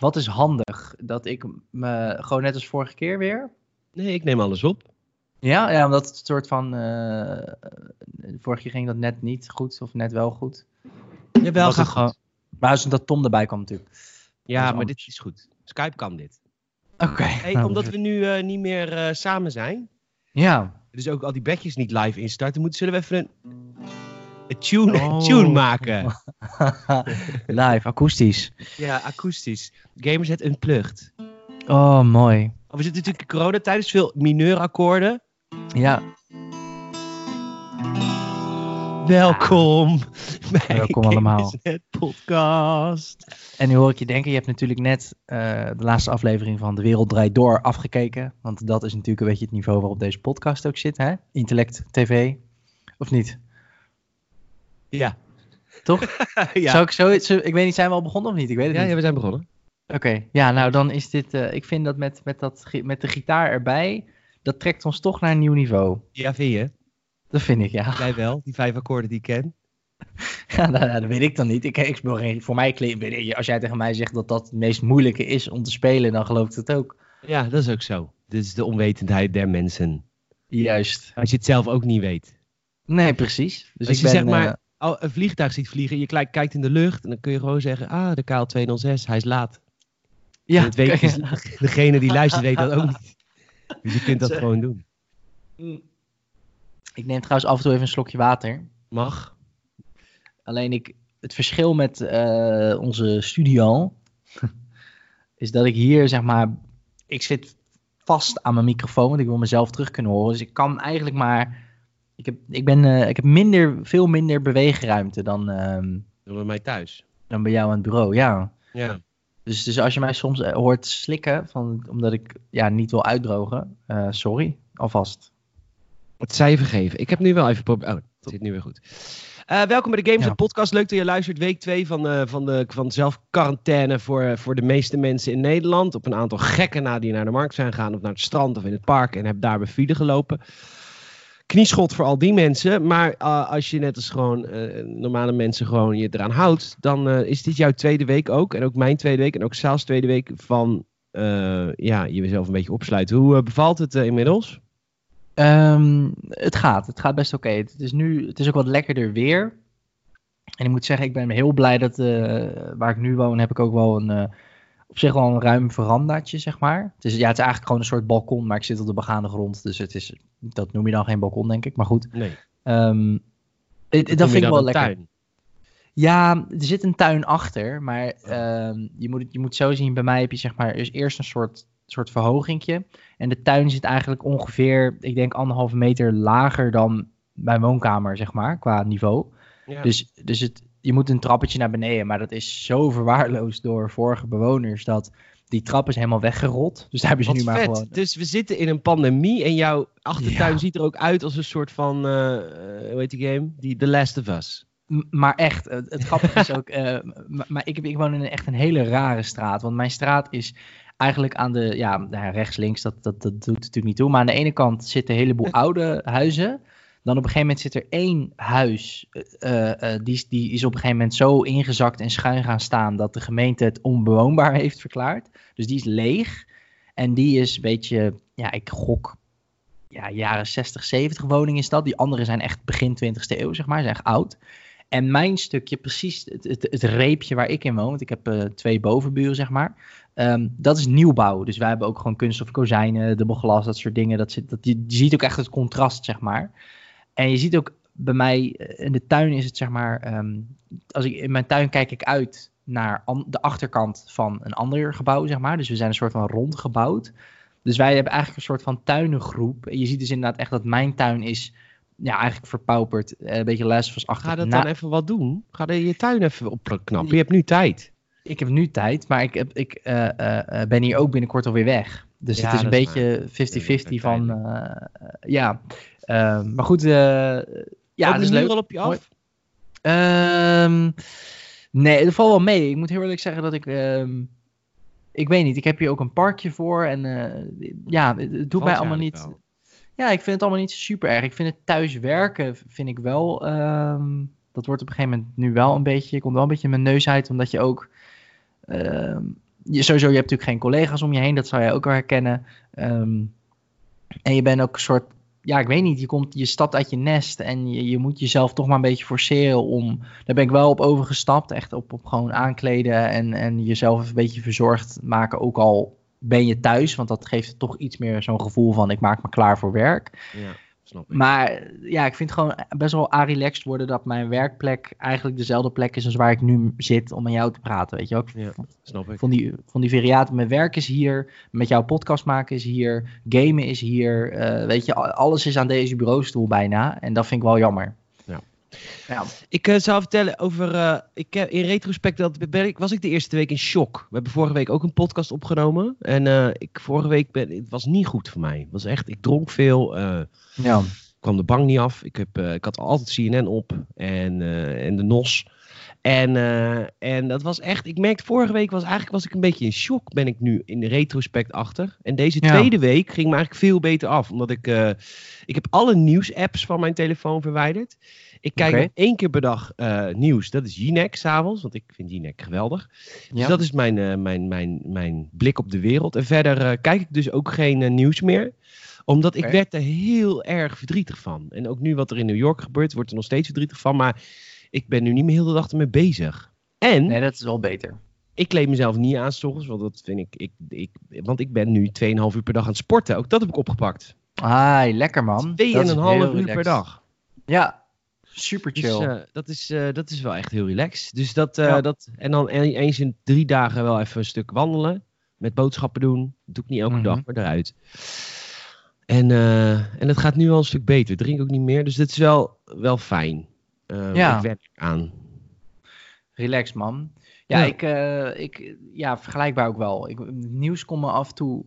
Wat is handig? Dat ik me gewoon net als vorige keer weer. Nee, ik neem alles op. Ja, ja omdat het soort van. eh vorige keer ging dat net niet goed of net wel goed. Jawel, ga gewoon- Maar als dat Tom erbij kwam natuurlijk. Ja, maar anders. dit is goed. Skype kan dit. Oké. Hey, nou, omdat we nu eh, niet meer eh, samen zijn, Ja. dus ook al die bedjes niet live instarten, moeten zullen we even een tune, Oh. tune maken. Live, akoestisch. Ja, akoestisch. Gamersnet Unplugged. Oh, mooi. Oh, we zitten natuurlijk in coronatijd, dus veel mineurakkoorden. Ja, Welkom bij Welkom allemaal. Gamersnet Podcast. en nu hoor ik je denken, je hebt natuurlijk net eh, de laatste aflevering van De Wereld Draait Door afgekeken. Want dat is natuurlijk een beetje het niveau waarop deze podcast ook zit, hè? Intellect TV. Of niet? Ja. Toch? ja. Zou ik zo, ik weet niet, zijn we al begonnen of niet? Ik weet het Ja, niet. ja, we zijn begonnen. Oké, ja, nou dan is dit, eh, ik vind dat met, met, dat, met de gitaar erbij, dat trekt ons toch naar een nieuw niveau. Ja, vind je? Dat vind ik, ja. Jij wel, die vijf akkoorden die ik ken. Ja, nou, dat weet ik dan niet. Ik, ik speel geen, voor mij als jij tegen mij zegt dat dat het meest moeilijke is om te spelen, dan geloof ik het ook. Ja, dat is ook zo. Dit is de onwetendheid der mensen. Juist. Als je het zelf ook niet weet. Nee, precies. Dus Als ik je ben, zeg maar eh, een vliegtuig ziet vliegen, je kijk- kijkt in de lucht en dan kun je gewoon zeggen, ah, de KL206, hij is laat. ja, dat weet je, degene die luistert weet dat ook niet. Dus je kunt dat gewoon doen. ik neem trouwens af en toe even een slokje water. Mag. Alleen ik, het verschil met eh, onze studio is dat ik hier zeg maar, ik zit vast aan mijn microfoon, want ik wil mezelf terug kunnen horen. Dus ik kan eigenlijk maar, ik heb, ik ben, eh, ik heb minder, veel minder beweegruimte dan, ehm, Doen we mij thuis. dan bij jou aan het bureau, ja. Ja. Dus, dus als je mij soms eh, hoort slikken, van, omdat ik ja, niet wil uitdrogen, eh, sorry, alvast. Het cijfer geven. Ik heb nu wel even... probe- Oh, het zit nu weer goed. Eh, welkom bij de Games Ja. Podcast. Leuk dat je luistert. Week 2 van, eh, van, de, van zelfquarantaine voor, voor de meeste mensen in Nederland. Op een aantal gekken na die naar de markt zijn gegaan. Of naar het strand of in het park. En heb daar bij file gelopen. Knieschot voor al die mensen. Maar eh, als je net als gewoon eh, normale mensen gewoon je eraan houdt. Dan eh, is dit jouw tweede week ook. En ook mijn tweede week. En ook Saals tweede week van ja, jezelf een beetje opsluiten. Hoe bevalt het inmiddels? Ehm, het gaat, het gaat best oké. Het is nu, het is ook wat lekkerder weer. En ik moet zeggen, ik ben heel blij dat waar ik nu woon, heb ik ook wel een, op zich wel een ruim verandaatje, zeg maar. Het is, ja, het is eigenlijk gewoon een soort balkon, maar ik zit op de begaande grond. Dus het is, dat noem je dan geen balkon, denk ik. Maar goed, Nee. ehm, dat vind ik wel lekker. tuin? Ja, er zit een tuin achter, maar ehm, je, moet, je moet zo zien, bij mij heb je zeg maar er is eerst een soort, soort verhogingje. En de tuin zit eigenlijk ongeveer, ik denk anderhalve meter lager dan mijn woonkamer, zeg maar, qua niveau. Ja. Dus, dus het, je moet een trappetje naar beneden, maar dat is zo verwaarloosd door vorige bewoners dat die trap is helemaal weggerot. Dus daar hebben ze Wat nu maar vet. gewoon... Dus we zitten in een pandemie en jouw achtertuin Ja. ziet er ook uit als een soort van, eh, eh, hoe heet die game? Die The Last of Us. M- Maar echt, het, het grappige is ook, eh, maar ik, ik woon in een, echt een hele rare straat. Want mijn straat is eigenlijk aan de, ja, nou ja, rechts, links, dat, dat, dat doet natuurlijk niet toe. Maar aan de ene kant zitten een heleboel oude huizen. Dan op een gegeven moment zit er één huis, eh, eh, eh, die, die is op een gegeven moment zo ingezakt en schuin gaan staan dat de gemeente het onbewoonbaar heeft verklaard. Dus die is leeg. En die is een beetje, ja, ik gok, ja, jaren 60, 70 woning is dat. Die andere zijn echt begin 20e eeuw, zeg maar, zijn echt oud. En mijn stukje, precies het, het, het reepje waar ik in woon, want ik heb twee bovenburen, zeg maar. ehm, dat is nieuwbouw. Dus wij hebben ook gewoon kunststof kozijnen, dubbel glas, dat soort dingen. Dat je ziet ook echt het contrast, zeg maar. En je ziet ook bij mij, eh, in de tuin is het zeg maar, ehm, als ik in mijn tuin kijk ik uit naar de achterkant van een ander gebouw, zeg maar. Dus we zijn een soort van rond gebouwd. Dus wij hebben eigenlijk een soort van tuinengroep. En je ziet dus inderdaad echt dat mijn tuin is, ja, eigenlijk verpauperd. eh, een beetje Last of Us-achtig. Ga dat Na- dan even wat doen? Ga er je tuin even opknappen. Je hebt nu tijd. ik heb nu tijd, maar ik, heb, ik eh, ben hier ook binnenkort alweer weg. Dus Ja, het is een beetje 50-50 Ja, van, ja. Ehm, maar goed, eh, ja, het is nu leuk. al op je af? Ehm, nee, dat valt wel mee. Ik moet heel eerlijk zeggen dat ik, ehm, ik weet niet, ik heb hier ook een parkje voor en eh, ja, het, het doet mij allemaal niet... Ja, ik vind het allemaal niet super erg. Ik vind het thuis werken, vind ik wel. dat wordt op een gegeven moment nu wel een beetje. Komt wel een beetje mijn neus uit, omdat je ook. je, sowieso, je hebt natuurlijk geen collega's om je heen, dat zou jij ook wel herkennen. En je bent ook een soort, ja, ik weet niet, je, komt, je stapt uit je nest en je, je moet jezelf toch maar een beetje forceren om, daar ben ik wel op overgestapt, echt op, op gewoon aankleden en, en jezelf een beetje verzorgd maken, ook al ben je thuis, want dat geeft toch iets meer zo'n gevoel van ik maak me klaar voor werk. Ja. Maar ja, ik vind gewoon best wel relaxed worden dat mijn werkplek eigenlijk dezelfde plek is als waar ik nu zit om met jou te praten. Weet je ook? Ja, snap ik. Van die, van die variaten. Mijn werk is hier, met jouw podcast maken is hier, gamen is hier. Uh, weet je, alles is aan deze bureaustoel bijna. En dat vind ik wel jammer. Ja. Ik uh, zou vertellen over. Uh, ik, in retrospect dat, ben ik, was ik de eerste week in shock. We hebben vorige week ook een podcast opgenomen. En ik, vorige week ben, het was niet goed voor mij. Het was echt, ik dronk veel. ja. Kwam de bank niet af. Ik, heb, ik had altijd CNN op en, en de NOS. En, en dat was echt, ik merkte vorige week was eigenlijk was ik een beetje in shock, ben ik nu in de retrospect achter. En deze tweede week ging me eigenlijk veel beter af, omdat ik, ik heb alle nieuws-apps van mijn telefoon verwijderd. Ik kijk okay. één keer per dag uh, nieuws. Dat is Jinek s'avonds, want ik vind Jinek geweldig. Dus ja. dat is mijn, uh, mijn, mijn, mijn blik op de wereld. En verder uh, kijk ik dus ook geen nieuws meer. Omdat okay. ik werd er heel erg verdrietig van. En ook nu wat er in New York gebeurt, wordt er nog steeds verdrietig van. Maar ik ben nu niet meer heel de dag ermee bezig. En... Nee, dat is wel beter. Ik kleed mezelf niet aan s ochtends, want dat vind ik, ik, ik... Want ik ben nu 2,5 uur per dag aan het sporten. Ook dat heb ik opgepakt. Ah, lekker man. 2,5 uur per dag. Ja, Super chill. Dus, uh, dat, is, uh, dat is wel echt heel relaxed. Dus dat, uh, ja. dat, en dan eens in drie dagen wel even een stuk wandelen. Met boodschappen doen. Dat doe ik niet elke mm -hmm. dag, maar eruit. En, en het gaat nu al een stuk beter. Ik drink ook niet meer. Dus dit is wel, wel fijn. ja. Ik werk aan. Relax, man. Ja, ja. Ik, ik, ja, vergelijkbaar ook wel. Ik, nieuws komt me af en toe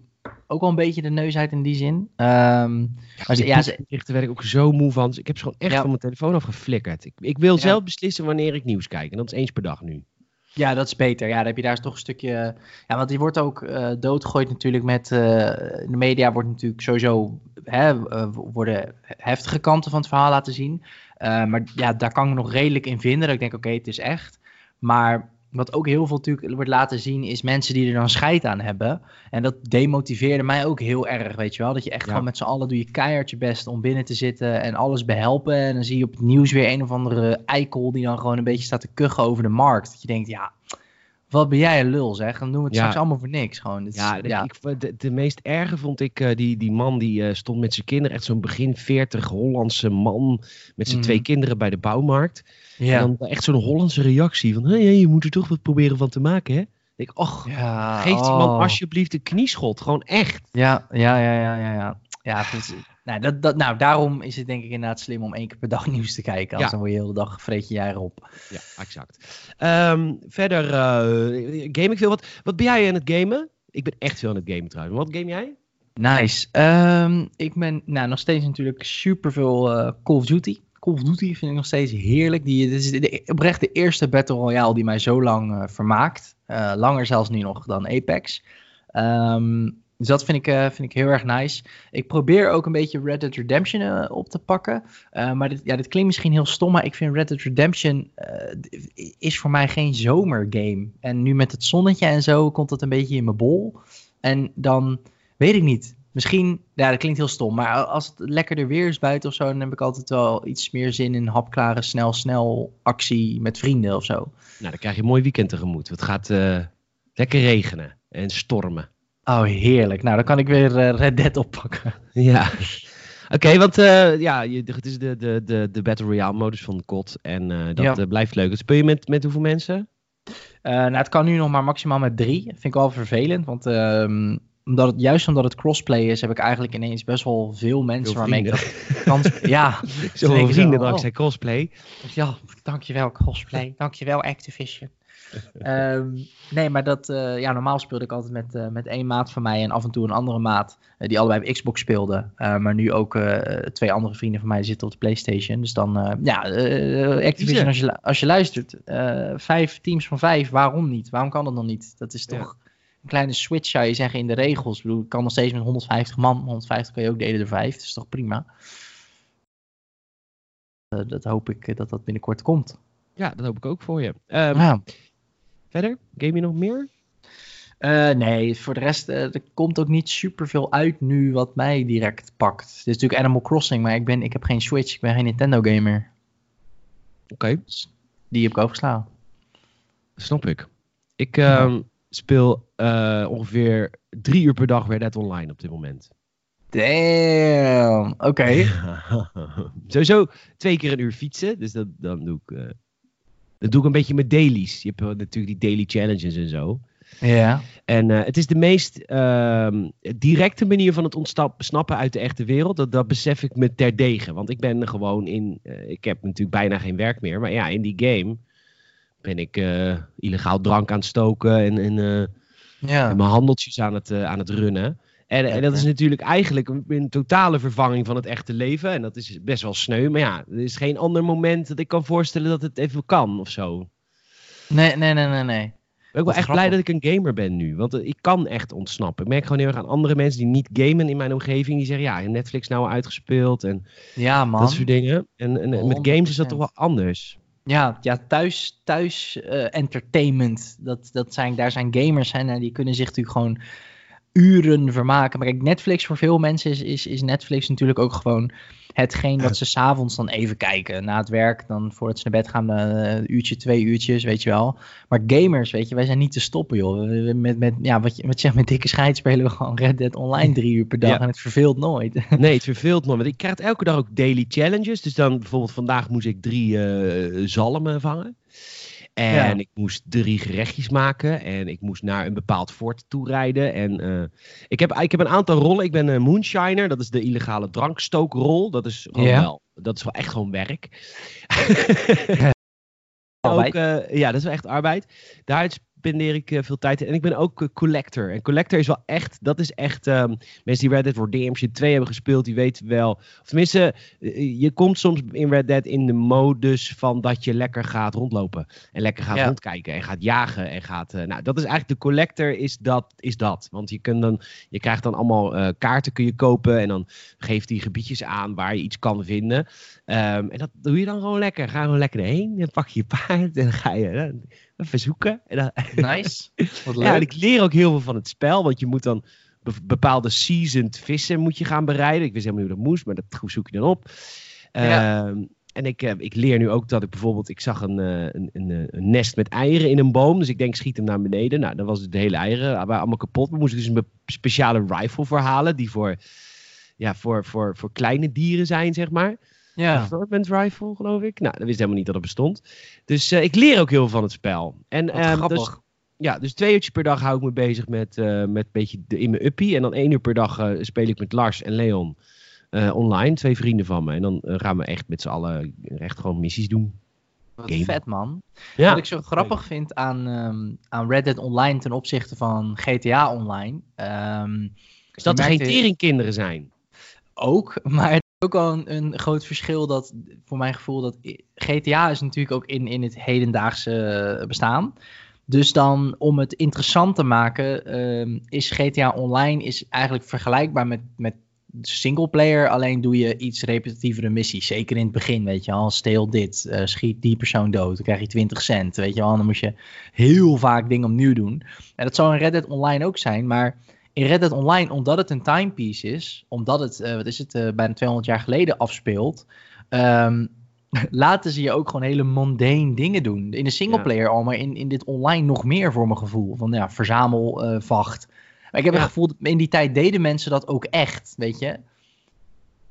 ook wel een beetje de neus uit in die zin. Um, ja, maar ja, ze... daar werd ik ook zo moe van. Ik heb ze gewoon echt ja. van mijn telefoon afgeflikkerd. Ik, ik wil ja. zelf beslissen wanneer ik nieuws kijk. En dat is eens per dag nu. Ja, dat is beter. Ja, dan heb je daar toch een stukje... Ja, want die wordt ook uh, doodgegooid natuurlijk met... Uh, de media wordt natuurlijk sowieso... Hè, uh, worden heftige kanten van het verhaal laten zien. maar ja, daar kan ik nog redelijk in vinden. Dat ik denk, oké, okay, het is echt. Maar wat ook heel veel natuurlijk wordt laten zien, is mensen die er dan scheid aan hebben. En dat demotiveerde mij ook heel erg, weet je wel. Dat je echt ja. gewoon met z'n allen doe je keihard je best om binnen te zitten en alles behelpen. En dan zie je op het nieuws weer een of andere eikel die dan gewoon een beetje staat te kuchen over de markt. Dat je denkt, ja, wat ben jij een lul zeg. Dan doen we het ja. straks allemaal voor niks. Gewoon. Ja, ja. Ik, de, de, meest erge vond ik uh, die, die man die uh, stond met zijn kinderen. Echt zo'n begin 40 Hollandse man met zijn mm. twee kinderen bij de bouwmarkt. Ja. En dan echt zo'n Hollandse reactie van, hey, je moet er toch wat proberen van te maken, hè? Ik, och, ja, geef die oh. man alsjeblieft een knieschot. Gewoon echt. Ja, ja, ja, ja, ja. ja. ja is, nou, dat, dat, nou, daarom is het denk ik inderdaad slim om één keer per dag nieuws te kijken. Anders ja. dan word je de hele dag vreet je jij erop. Ja, exact. Um, verder uh, game ik veel. Wat, wat ben jij aan het gamen? Ik ben echt veel aan het gamen trouwens. Wat game jij? Nice. Um, ik ben nou, nog steeds natuurlijk super veel uh, Call of Duty. Call of Duty vind ik nog steeds heerlijk. Die, dit is de, oprecht de eerste Battle Royale die mij zo lang uh, vermaakt. Uh, langer zelfs nu nog dan Apex. Um, dus dat vind ik, uh, vind ik heel erg nice. Ik probeer ook een beetje Red Dead Redemption uh, op te pakken. Uh, maar dit, ja, dit klinkt misschien heel stom, maar ik vind Red Dead Redemption is voor mij geen zomergame. En nu met het zonnetje en zo komt het een beetje in mijn bol. En dan weet ik niet. Misschien, ja, dat klinkt heel stom, maar als het lekkerder weer is buiten of zo, dan heb ik altijd wel iets meer zin in hapklare, snel, snel actie met vrienden of zo. Nou, dan krijg je een mooi weekend tegemoet. Het gaat lekker regenen en stormen. Oh, heerlijk. Nou, dan kan ik weer uh, Red Dead oppakken. Ja. Oké, okay, want uh, ja, je, het is de, de, de, de Battle Royale modus van de COD. En uh, dat ja. blijft leuk. Speel je met, met hoeveel mensen? nou, het kan nu nog maar maximaal met drie. Dat vind ik wel vervelend. Want um, omdat het, juist omdat het crossplay is, heb ik eigenlijk ineens best wel veel mensen veel waarmee ik dat kan Ja. Zoveel vrienden dankzij oh. crossplay. Ja, dankjewel crossplay. dankjewel Activision. Um, nee, maar dat, uh, ja, normaal speelde ik altijd met, uh, met één maat van mij en af en toe een andere maat, uh, die allebei op Xbox speelden. maar nu ook twee andere vrienden van mij zitten op de PlayStation. Dus dan, ja, Activision, als je, als je luistert, vijf teams van vijf, waarom niet? Waarom kan dat nog niet? Dat is toch ja. een kleine switch, zou je zeggen, in de regels. Ik bedoel, ik kan nog steeds met 150 man, 150 kan je ook delen door vijf, dat is toch prima? dat hoop ik dat dat binnenkort komt. Ja, dat hoop ik ook voor je. Um, ja. Verder? Game je nog meer? Uh, nee, voor de rest, uh, er komt ook niet superveel uit nu wat mij direct pakt. Het is natuurlijk Animal Crossing, maar ik, ben, ik heb geen Switch, ik ben geen Nintendo gamer. Oké. Dus die heb ik overgeslagen. Snap ik. Ik uh, speel uh, ongeveer drie uur per dag Red Dead Online op dit moment. Damn, oké. Okay. Sowieso twee keer een uur fietsen, dus dat, dan doe ik, dat doe ik een beetje met dailies. Je hebt natuurlijk die daily challenges en zo. Ja. En uh, het is de meest uh, directe manier van het ontsnappen uit de echte wereld. Dat, dat besef ik me terdege. Want ik ben gewoon in. Uh, ik heb natuurlijk bijna geen werk meer. Maar ja, in die game ben ik uh, illegaal drank aan het stoken. En, en, ja. en mijn handeltjes aan het, aan het runnen. En, en, dat is natuurlijk eigenlijk een, een, totale vervanging van het echte leven. En dat is best wel sneu. Maar ja, er is geen ander moment dat ik kan voorstellen dat het even kan of zo. Nee, nee, nee, nee, nee. Ik ben wel echt blij dat ik een gamer ben nu. Want ik kan echt ontsnappen. Ik merk gewoon heel erg aan andere mensen die niet gamen in mijn omgeving. Die zeggen, ja, Netflix nou uitgespeeld. En ja, man. dat soort dingen. En, en met games is dat toch wel anders. Ja, ja thuis, thuis uh, entertainment. Dat, dat zijn, daar zijn gamers en die kunnen zich natuurlijk gewoon uren vermaken. Maar kijk, Netflix voor veel mensen is, is, is Netflix natuurlijk ook gewoon hetgeen wat ze s'avonds dan even kijken. Na het werk, dan voordat ze naar bed gaan, een uh, uurtje, twee uurtjes, weet je wel. Maar gamers, weet je, wij zijn niet te stoppen, joh. Met, met, ja, wat je, wat je zegt, met dikke scheid spelen we gewoon Red Dead Online drie uur per dag ja. en het verveelt nooit. nee, het verveelt nooit. Want ik krijg elke dag ook daily challenges. Dus dan bijvoorbeeld vandaag moest ik drie uh, zalmen vangen. En ja. ik moest drie gerechtjes maken. En ik moest naar een bepaald fort toe rijden. En uh, ik, heb, ik heb een aantal rollen. Ik ben een moonshiner. Dat is de illegale drankstookrol. Dat is gewoon wel. Dat is wel echt gewoon werk. ook, uh, ja, dat is wel echt arbeid. Daar spendeer ik uh, veel tijd in. En ik ben ook uh, collector. En collector is wel echt, dat is echt, um, mensen die Red Dead Redemption 2 hebben gespeeld, die weten wel. Of tenminste, uh, je komt soms in Red Dead in de modus van dat je lekker gaat rondlopen. En lekker gaat ja. rondkijken en gaat jagen. En gaat, nou, dat is eigenlijk de collector, is dat. Is dat. Want je, kunt dan, je krijgt dan allemaal kaarten kun je kopen. En dan geeft die gebiedjes aan waar je iets kan vinden. Um, en dat doe je dan gewoon lekker. Ga gewoon lekker erheen. En pak je paard en dan ga je even zoeken. En dan, nice. Wat leuk. Ja, en ik leer ook heel veel van het spel. Want je moet dan bepaalde seasoned vissen moet je gaan bereiden. Ik wist helemaal niet hoe dat moest, maar dat zoek je dan op. Ja. Um, en ik, uh, ik leer nu ook dat ik bijvoorbeeld, ik zag een, uh, een, een, een, nest met eieren in een boom. Dus ik denk, schiet hem naar beneden. Nou, dan was het de hele eieren, waren allemaal kapot. We moesten dus een speciale rifle voor halen, die voor, ja, voor, voor, voor kleine dieren zijn, zeg maar. Ja. Assortment rifle, geloof ik. Nou, dat wist helemaal niet dat het bestond. Dus uh, ik leer ook heel veel van het spel. En, um, dus, ja, dus twee uurtjes per dag hou ik me bezig met, uh, met een beetje de, in mijn uppie. En dan één uur per dag uh, speel ik met Lars en Leon online. Twee vrienden van me. En dan gaan we echt met z'n allen echt gewoon missies doen. Wat Game. vet, man. Ja. Wat ik zo grappig vind aan, um, aan Red Dead Online ten opzichte van GTA Online... Um, is dat er geen teringkinderen zijn. Ook, maar ook wel een, groot verschil dat, voor mijn gevoel, dat GTA is natuurlijk ook in, in het hedendaagse bestaan. Dus dan om het interessant te maken, um, is GTA Online is eigenlijk vergelijkbaar met, met singleplayer. Alleen doe je iets repetitievere missies. Zeker in het begin, weet je wel. Steel dit, uh, schiet die persoon dood. Dan krijg je 20 cent, weet je wel. Dan moet je heel vaak dingen opnieuw doen. En dat zou in Red Dead Online ook zijn, maar in Red Dead Online, omdat het een timepiece is, omdat het, uh, wat is het, uh, bijna 200 jaar geleden afspeelt, um, laten ze je ook gewoon hele mundane dingen doen. In de singleplayer ja. al, maar in, in dit online nog meer voor mijn gevoel. Van ja, verzamel uh, vacht. Maar ik heb ja. het gevoel, dat in die tijd deden mensen dat ook echt, weet je.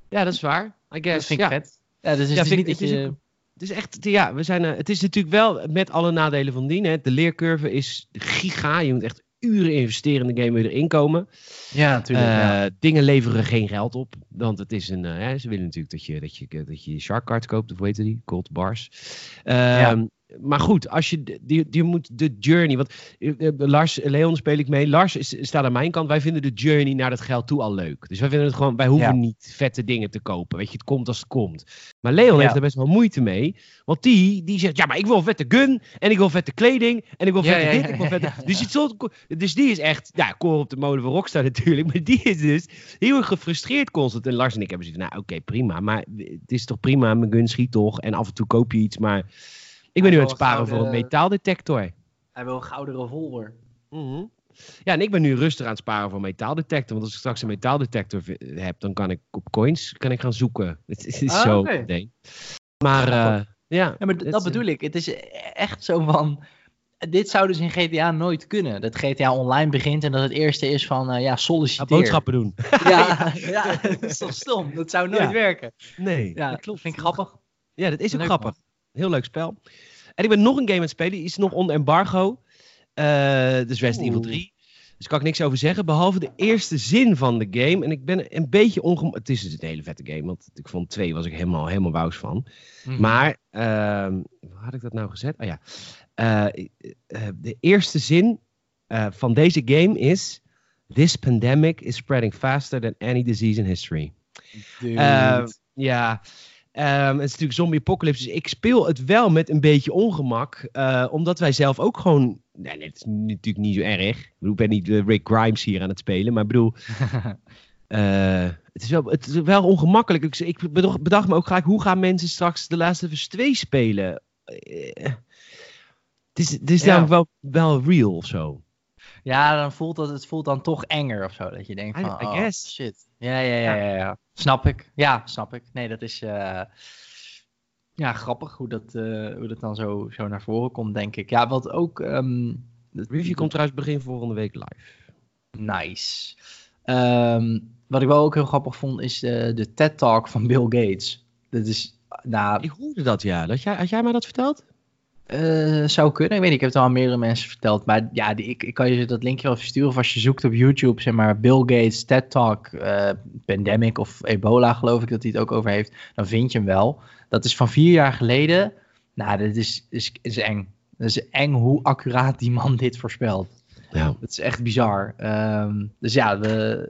Ja, dat is waar. I guess. Dat vind ik ja. vet. Ja, dus is niet het dat is je... Ook, het is echt, ja, we zijn, uh, het is natuurlijk wel met alle nadelen van dien. Hè. De leercurve is giga. Je moet echt uren investeren in de game weer erin komen. Ja, natuurlijk. Uh, ja. Dingen leveren geen geld op. Want het is een. Uh, hè, ze willen natuurlijk dat je, dat je, dat je Shark Card koopt. Of hoe heet die? Gold Bars. Uh, ja. Maar goed, als je, die, die moet de journey. Want uh, Lars, Leon speel ik mee. Lars is, staat aan mijn kant. Wij vinden de journey naar dat geld toe al leuk. Dus wij vinden het gewoon. Wij hoeven ja. niet vette dingen te kopen. Weet je, het komt als het komt. Maar Leon ja. heeft er best wel moeite mee. Want die, die zegt: Ja, maar ik wil vette gun. En ik wil vette kleding. En ik wil vette dit. Ik wil vette. Dus, het dus die is echt. Ja, koor op de molen van Rockstar natuurlijk. Maar die is dus heel erg gefrustreerd constant. En Lars en ik hebben zoiets van: Nou, oké, okay, prima. Maar het is toch prima. Mijn gun schiet toch. En af en toe koop je iets. Maar. Ik ben nu aan het sparen gouden, voor een metaaldetector. Hij wil een gouden revolver. Mm -hmm. Ja, en ik ben nu rustig aan het sparen voor metaaldetector. Want als ik straks een metaaldetector heb, dan kan ik op coins kan ik gaan zoeken. Het is, Ah, zo nee. Maar eh, ja. Ja, maar dat bedoel ik. Het is echt zo van. Dit zou dus in GTA nooit kunnen. Dat GTA online begint en dat het eerste is van eh, ja, Ja, solliciteer. boodschappen doen. Ja, ja, dat is toch stom? Dat zou nooit Ja. werken. Nee, Ja, dat klopt. Vind ik grappig. Ja, dat is ook Leuk, grappig. Heel leuk spel. En ik ben nog een game aan het spelen. Die is nog onder embargo. Eh dus Resident Evil Oeh. 3. Dus kan ik niks over zeggen. Behalve de eerste zin van de game. En ik ben een beetje ongemakkelijk. Het is dus een hele vette game. Want ik vond 2 was ik helemaal, helemaal wous van. Mhm. Maar, ehm, hoe had ik dat nou gezet? Oh ja. Eh, eh, de eerste zin van deze game is... This pandemic is spreading faster than any disease in history. Dude. Eh, ja, Ehm, het is natuurlijk zombie apocalypse. Dus ik speel het wel met een beetje ongemak. eh, omdat wij zelf ook gewoon... Nee, nee, het is natuurlijk niet zo erg. Ik, bedoel, ik ben niet eh, Rick Grimes hier aan het spelen. Maar ik bedoel... eh, het, is wel, het is wel ongemakkelijk. Ik, ik bedacht, bedacht me ook gelijk... Hoe gaan mensen straks de of Us 2 spelen? Het is, het is Ja. namelijk wel, wel real of zo. Ja, dan voelt dat, het voelt dan toch enger of zo. Dat je denkt van, I oh, guess. shit. Ja, ja, ja, ja, ja. Snap ik. Ja, snap ik. Nee, dat is... eh, ja, grappig hoe dat, eh, hoe dat dan zo, zo naar voren komt, denk ik. Ja, wat ook... ehm, De review komt trouwens begin volgende week live. Nice. Ehm, wat ik wel ook heel grappig vond, is de, de TED-talk van Bill Gates. Dat is, nou, Ik hoorde dat, ja. Dat jij, had jij mij dat verteld? Eh, zou kunnen. Ik weet niet, ik heb het al aan meerdere mensen verteld. Maar ja, die, ik, ik kan je dat linkje wel versturen. Of als je zoekt op YouTube, zeg maar, Bill Gates TED-talk, eh, pandemic of ebola, geloof ik dat hij het ook over heeft. Dan vind je hem wel. Dat is van vier jaar geleden. Nou, dat is, is, is eng. Dat is eng hoe accuraat die man dit voorspelt. Ja. Dat is echt bizar. Ehm, dus ja, we,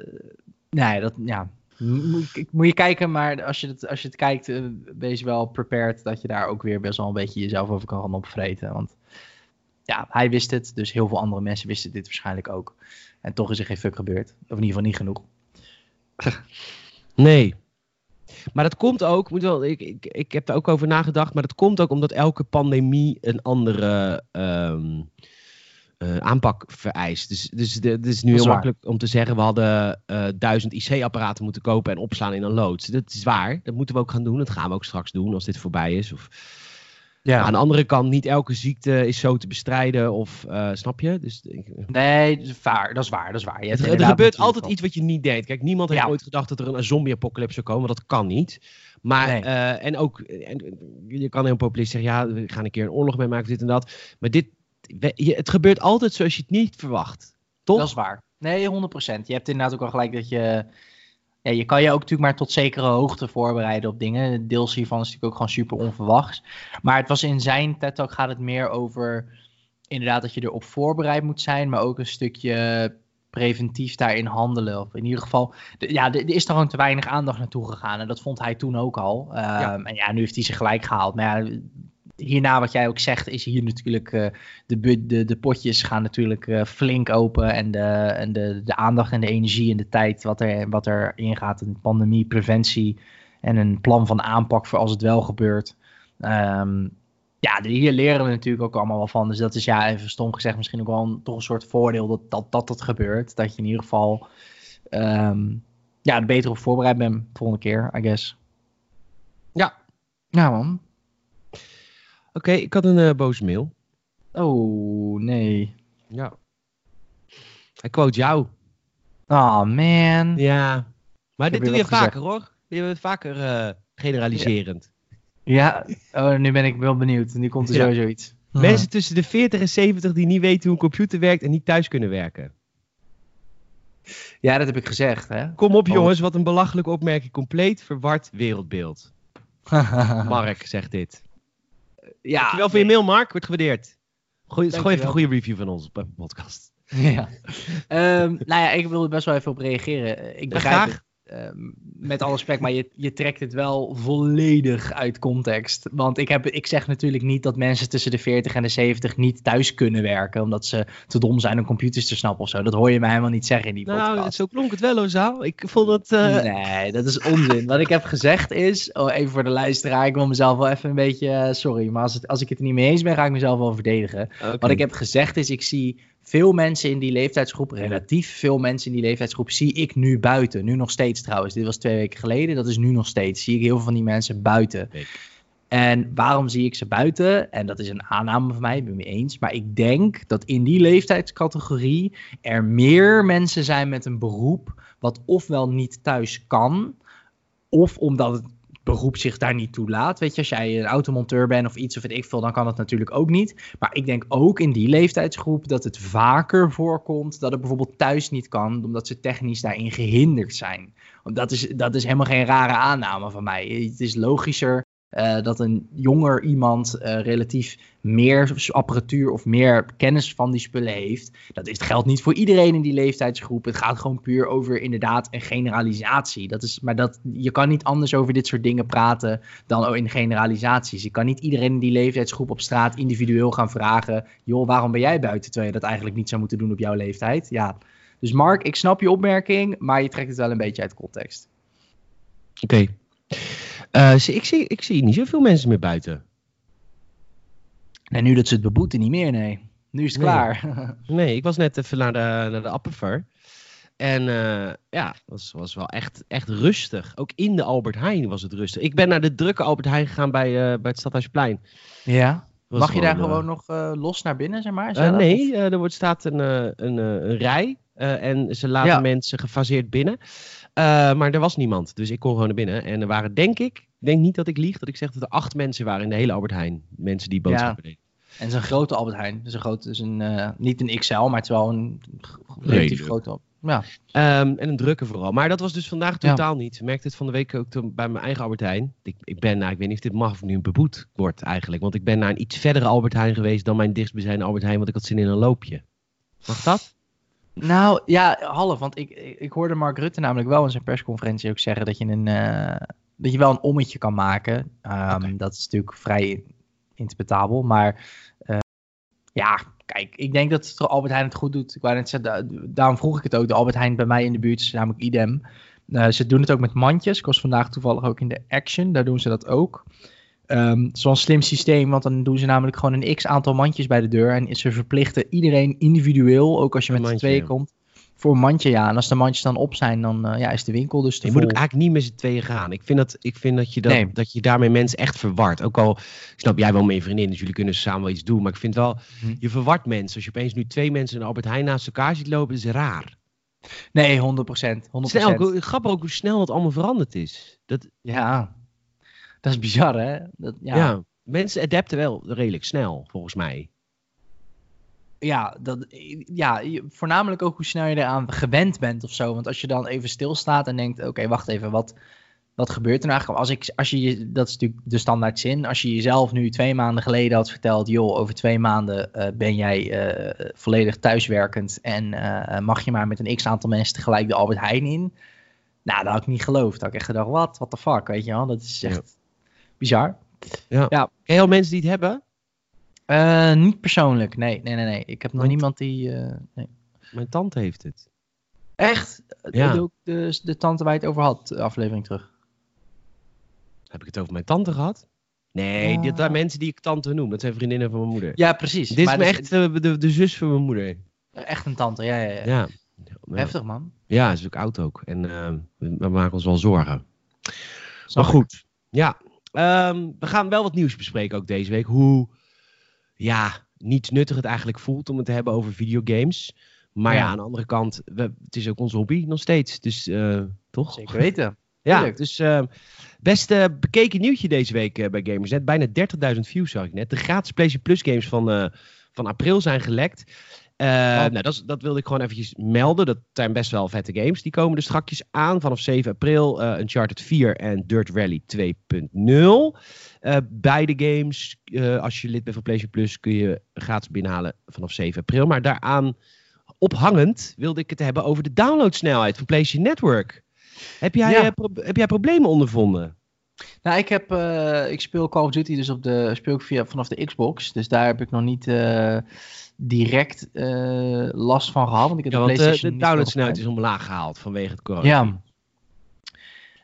nee, dat, ja. Moet, moet je kijken, maar als je het, als je het kijkt, eh, wees wel prepared dat je daar ook weer best wel een beetje jezelf over kan gaan opvreten. Want ja, hij wist het, dus heel veel andere mensen wisten dit waarschijnlijk ook. En toch is er geen fuck gebeurd. Of in ieder geval niet genoeg. Nee. Maar dat komt ook, moet wel, ik, ik, ik heb daar ook over nagedacht, maar dat komt ook omdat elke pandemie een andere ehm, eh, aanpak vereist. Dus, dus de, het is nu heel waar. makkelijk om te zeggen, we hadden eh, duizend IC-apparaten moeten kopen en opslaan in een loods. Dat is waar, dat moeten we ook gaan doen. Dat gaan we ook straks doen als dit voorbij is. Of, Aan de andere kant, niet elke ziekte is zo te bestrijden of, eh, snap je? Dus ik- Nee, dat is waar. Dat is waar. Dat is waar. Je er inderdaad gebeurt altijd iets wat je niet denkt. Kijk, niemand heeft Ja. ooit gedacht dat er een zombie-apocalypse zou komen, dat kan niet. Maar, Nee. en ook, en, je kan heel populistisch zeggen, ja, we gaan een keer een oorlog meemaken, dit en dat. Maar dit, het gebeurt altijd zoals je het niet verwacht. Toch? Dat is waar. Nee, 100%. Je hebt inderdaad ook wel gelijk dat je... Ja, je kan je ook natuurlijk maar tot zekere hoogte voorbereiden op dingen. Deels hiervan is natuurlijk ook gewoon super onverwachts. Maar het was in zijn TED Talk gaat het meer over... Inderdaad dat je erop voorbereid moet zijn. Maar ook een stukje preventief daarin handelen. Of in ieder geval... ja, er is er gewoon te weinig aandacht naartoe gegaan. En dat vond hij toen ook al. Ehm, En ja, nu heeft hij zich gelijk gehaald. Maar ja, hierna wat jij ook zegt, is hier natuurlijk eh, de, de, de potjes gaan natuurlijk eh, flink open. En, de, en de, de aandacht en de energie en de tijd wat, er, wat erin gaat. Een pandemie, preventie en een plan van aanpak voor als het wel gebeurt. Ehm, ja, hier leren we natuurlijk ook allemaal wel van. Dus dat is ja, even stom gezegd, misschien ook wel een, toch een soort voordeel dat dat, dat gebeurt. Dat je in ieder geval ehm, ja, er beter op voorbereid bent de volgende keer, I guess. Ja. Ja, man. Oké, ik had een eh, boze mail. Oh, nee. Ja. Hij quote jou. Oh, man. Ja. Maar dit doe je gezegd. vaker hoor. Je bent vaker eh, generaliserend. Ja, oh, nu ben ik wel benieuwd. Nu komt er Ja. sowieso iets. Mensen tussen de 40 en 70 die niet weten hoe een computer werkt en niet thuis kunnen werken. Ja, dat heb ik gezegd, hè? Kom op Oh. jongens, wat een belachelijke opmerking. Compleet verward wereldbeeld. Mark zegt dit. Ja, Dankjewel voor je mail, Mark. Wordt gewaardeerd. Gooi, gooi even een goede review van ons op podcast. Ja. Ehm, nou ja, ik wil er best wel even op reageren. Ik begrijp graag. het. Ehm, met alle respect, maar je, je trekt het wel volledig uit context. Want ik, heb, ik zeg natuurlijk niet dat mensen tussen de 40 en de 70 niet thuis kunnen werken. Omdat ze te dom zijn om computers te snappen of zo. Dat hoor je mij helemaal niet zeggen in die Nou, podcast. zo klonk het wel. Ik vond dat... eh, Nee, dat is onzin. Wat ik heb gezegd is, oh, even voor de luisteraar, ik wil mezelf wel even een beetje, eh, sorry, maar als, het, als ik het er niet mee eens ben, ga ik mezelf wel verdedigen. Wat ik heb gezegd is, ik zie veel mensen in die leeftijdsgroep, relatief veel mensen in die leeftijdsgroep, zie ik nu buiten. Nu nog steeds trouwens. Dit was twee weken geleden, dat is nu nog steeds. Zie ik heel veel van die mensen buiten. En waarom zie ik ze buiten? En dat is een aanname van mij, ik ben het mee eens. Maar ik denk dat in die leeftijdscategorie er meer mensen zijn met een beroep wat ofwel niet thuis kan, of omdat het beroep zich daar niet toe laat. Weet je, als jij een automonteur bent of iets of weet ik veel, dan kan dat natuurlijk ook niet. Maar ik denk ook in die leeftijdsgroep dat het vaker voorkomt dat het bijvoorbeeld thuis niet kan, omdat ze technisch daarin gehinderd zijn. Dat is, dat is helemaal geen rare aanname van mij. Het is logischer uh, dat een jonger iemand uh, relatief meer apparatuur of meer kennis van die spullen heeft. Dat is, geldt niet voor iedereen in die leeftijdsgroep. Het gaat gewoon puur over inderdaad een generalisatie. Dat is, maar dat, je kan niet anders over dit soort dingen praten dan in generalisaties. Je kan niet iedereen in die leeftijdsgroep op straat individueel gaan vragen: joh, waarom ben jij buiten terwijl je dat eigenlijk niet zou moeten doen op jouw leeftijd? Ja. Dus Mark, ik snap je opmerking, maar je trekt het wel een beetje uit context. Oké. Uh, ik, zie, ik zie niet zoveel mensen meer buiten. En nu dat ze het beboeten, niet meer, nee. Nu is het nee. klaar. nee, ik was net even naar de, naar de Appenver. En uh, ja, het was, was wel echt, echt rustig. Ook in de Albert Heijn was het rustig. Ik ben naar de drukke Albert Heijn gegaan bij, uh, bij het Stadhuisplein. Ja. Mag je daar gewoon nog los naar binnen, zeg maar? nee, er wordt, staat een, een, een rij. en ze laten ja. mensen gefaseerd binnen. Uh, maar er was niemand, dus ik kon gewoon naar binnen. En er waren, denk ik, ik denk niet dat ik lieg, dat ik zeg dat er acht mensen waren in de hele Albert Heijn. Mensen die boodschappen ja. deden. En het is een grote Albert Heijn. Dus een grote, dus een, uh, niet een XL, maar het is wel een relatief grote. Ja. Um, en een drukke vooral. Maar dat was dus vandaag totaal ja. niet. Ik merkte het van de week ook bij mijn eigen Albert Heijn. Ik, ik ben, nou, ik weet niet of dit mag of nu beboet wordt eigenlijk. Want ik ben naar een iets verdere Albert Heijn geweest dan mijn dichtstbijzijnde Albert Heijn. Want ik had zin in een loopje. Mag dat? Nou ja, half. Want ik, ik hoorde Mark Rutte namelijk wel in zijn persconferentie ook zeggen dat je, een, uh, dat je wel een ommetje kan maken. Um, okay. Dat is natuurlijk vrij interpretabel. Maar uh, ja, kijk, ik denk dat Albert Heijn het goed doet. Ik wou net zeggen, daarom vroeg ik het ook. De Albert Heijn bij mij in de buurt is namelijk idem. Uh, ze doen het ook met mandjes. Ik was vandaag toevallig ook in de Action. Daar doen ze dat ook. Um, Zo'n slim systeem, want dan doen ze namelijk gewoon een x aantal mandjes bij de deur. En ze verplichten iedereen individueel, ook als je met z'n tweeën komt, voor een mandje. Ja, en als de mandjes dan op zijn, dan uh, ja, is de winkel dus te Je vol. moet ook eigenlijk niet met z'n tweeën gaan. Ik vind dat, ik vind dat, je, dat, nee. dat je daarmee mensen echt verwart. Ook al, ik snap jij wel je vriendin, dus jullie kunnen samen wel iets doen. Maar ik vind wel, hm. je verwart mensen. Als je opeens nu twee mensen in Albert Heijn naast elkaar ziet lopen, is raar. Nee, 100%. 100%. Snel, grappig ook hoe snel het allemaal veranderd is. Dat, ja, dat is bizar, hè? Dat, ja. ja. mensen adapten wel redelijk snel, volgens mij. Ja, dat, ja, voornamelijk ook hoe snel je eraan gewend bent of zo. Want als je dan even stilstaat en denkt, oké, wacht even, wat, wat gebeurt er nou eigenlijk? Als ik, als je, dat is natuurlijk de standaard zin. Als je jezelf nu twee maanden geleden had verteld, joh, over twee maanden uh, ben jij uh, volledig thuiswerkend en uh, mag je maar met een x aantal mensen tegelijk de Albert Heijn in. Nou, dat had ik niet geloofd. Dat had ik echt gedacht, wat, what the fuck, weet je wel? Dat is echt... Ja bizar. Ja. ja. Ken je al mensen die het hebben? Uh, niet persoonlijk, nee. Nee, nee, nee. Ik heb nog niemand die... Uh, nee. Mijn tante heeft het. Echt? Ja. De, de, de tante waar je het over had, de aflevering terug. Heb ik het over mijn tante gehad? Nee, dit zijn mensen die ik tante noem. Dat zijn vriendinnen van mijn moeder. Ja, precies. Dit is me echt de, de zus van mijn moeder. Echt een tante, ja, ja, ja. ja. Heftig, man. Ja, is ook oud ook. En we, we maken ons wel zorgen. Snap maar goed. Ja, Um, we gaan wel wat nieuws bespreken ook deze week. Hoe ja, niet nuttig het eigenlijk voelt om het te hebben over videogames. Maar ja, ja aan de andere kant, we, het is ook onze hobby nog steeds. Dus uh, toch? Zeker weten. ja, dus uh, best uh, bekeken nieuwtje deze week uh, bij Gamersnet. Bijna 30.000 views zag ik net. De gratis PlayStation Plus games van, van april zijn gelekt. Uh, nou, dat, dat, wilde ik gewoon eventjes melden. Dat zijn best wel vette games. Die komen er strakjes aan vanaf 7 april. Uh, Uncharted 4 en Dirt Rally 2.0. Uh, beide games, als je lid bent van PlayStation Plus, kun je gratis binnenhalen vanaf 7 april. Maar daaraan ophangend wilde ik het hebben over de downloadsnelheid van PlayStation Network. Heb jij, ja. heb jij problemen ondervonden? Nou, ik, heb, uh, ik speel Call of Duty dus op de, speel ik via, vanaf de Xbox. Dus daar heb ik nog niet uh, direct uh, last van gehad. Want ik heb ja, de want PlayStation de downloadsnelheid is omlaag gehaald vanwege het corona. Ja.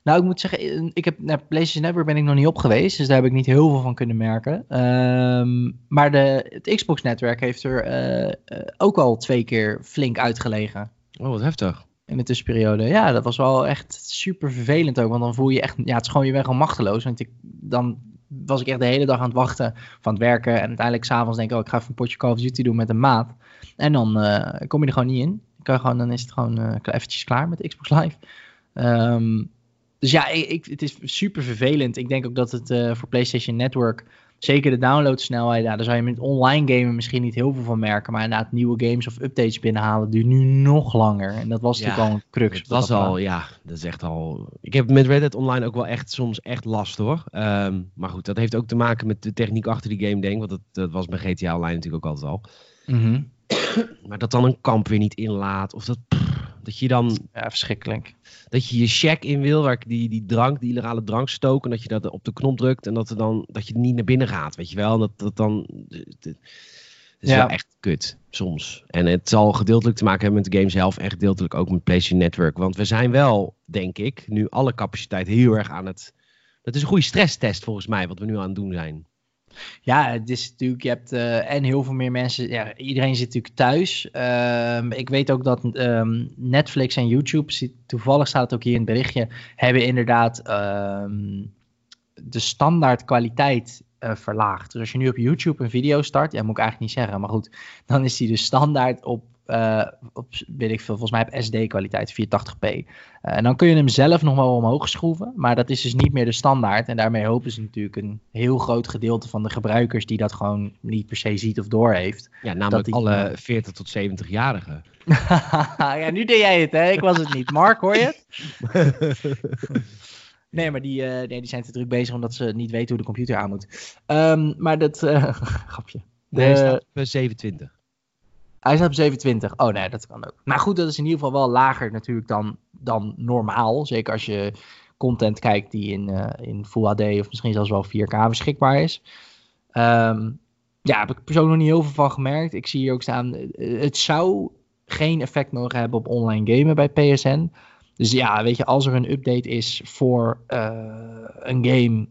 Nou, ik moet zeggen, ik heb naar PlayStation Network ben ik nog niet op geweest, dus daar heb ik niet heel veel van kunnen merken. Ehm, maar de, het Xbox-netwerk heeft er uh, ook al twee keer flink uitgelegen. Oh, wat heftig. In de tussenperiode. Ja, dat was wel echt super vervelend ook, want dan voel je echt, ja, het is gewoon je weg al machteloos. Want ik, dan was ik echt de hele dag aan het wachten van het werken en uiteindelijk s'avonds denk ik, oh, ik ga even een potje Call of Duty doen met een maat. En dan uh, kom je er gewoon niet in. Kan gewoon, dan is het gewoon uh, eventjes klaar met Xbox Live. Um, dus ja, ik, het is super vervelend. Ik denk ook dat het uh, voor PlayStation Network, zeker de downloadsnelheid, ja, daar zou je met online gamen misschien niet heel veel van merken. Maar inderdaad, nieuwe games of updates binnenhalen duurt nu nog langer. En dat was natuurlijk al een crux. Het was al, ja, dat is echt al. Ik heb met Reddit Online ook wel echt soms echt last hoor. Um, maar goed, dat heeft ook te maken met de techniek achter die game, denk ik. Want dat, dat was bij GTA Online natuurlijk ook altijd al. Mm maar dat dan een kamp weer niet inlaat. Of dat, dat je dan... Ja, verschrikkelijk. Dat je je check in wil, waar ik die, die drank, die illegale drank stoken. Dat je dat op de knop drukt en dat, er dan, dat je niet naar binnen gaat. Weet je wel? Dat, dat dan... Dat is ja. wel echt kut, soms. En het zal gedeeltelijk te maken hebben met de game zelf en gedeeltelijk ook met PlayStation Network. Want we zijn wel, denk ik, nu alle capaciteit heel erg aan het... Dat is een goede stresstest volgens mij, wat we nu aan het doen zijn. Ja, het is natuurlijk, je hebt uh, en heel veel meer mensen, ja, iedereen zit natuurlijk thuis. Uh, ik weet ook dat um, Netflix en YouTube, toevallig staat het ook hier in het berichtje, hebben inderdaad um, de standaard kwaliteit uh, verlaagd. Dus als je nu op YouTube een video start, ja, moet ik eigenlijk niet zeggen, maar goed, dan is die dus standaard op uh, op, weet ik veel, volgens mij op SD-kwaliteit 480p. Uh, en dan kun je hem zelf nog wel omhoog schroeven, maar dat is dus niet meer de standaard. En daarmee hopen ze natuurlijk een heel groot gedeelte van de gebruikers die dat gewoon niet per se ziet of doorheeft. Ja, namelijk die... alle 40 tot 70-jarigen. ja, nu deed jij het, hè? Ik was het niet. Mark, hoor je het? Nee, maar die, uh, nee, die zijn te druk bezig omdat ze niet weten hoe de computer aan moet. Um, maar dat, uh, grapje. Nee, op 27. Hij staat op 27. Oh nee, dat kan ook. Maar goed, dat is in ieder geval wel lager natuurlijk dan, dan normaal. Zeker als je content kijkt die in, uh, in Full HD of misschien zelfs wel 4K beschikbaar is. Um, ja, heb ik persoonlijk nog niet heel veel van gemerkt. Ik zie hier ook staan, eh, het zou geen effect mogen hebben op online gamen bij PSN. Dus ja, weet je, als er een update is voor uh, een game,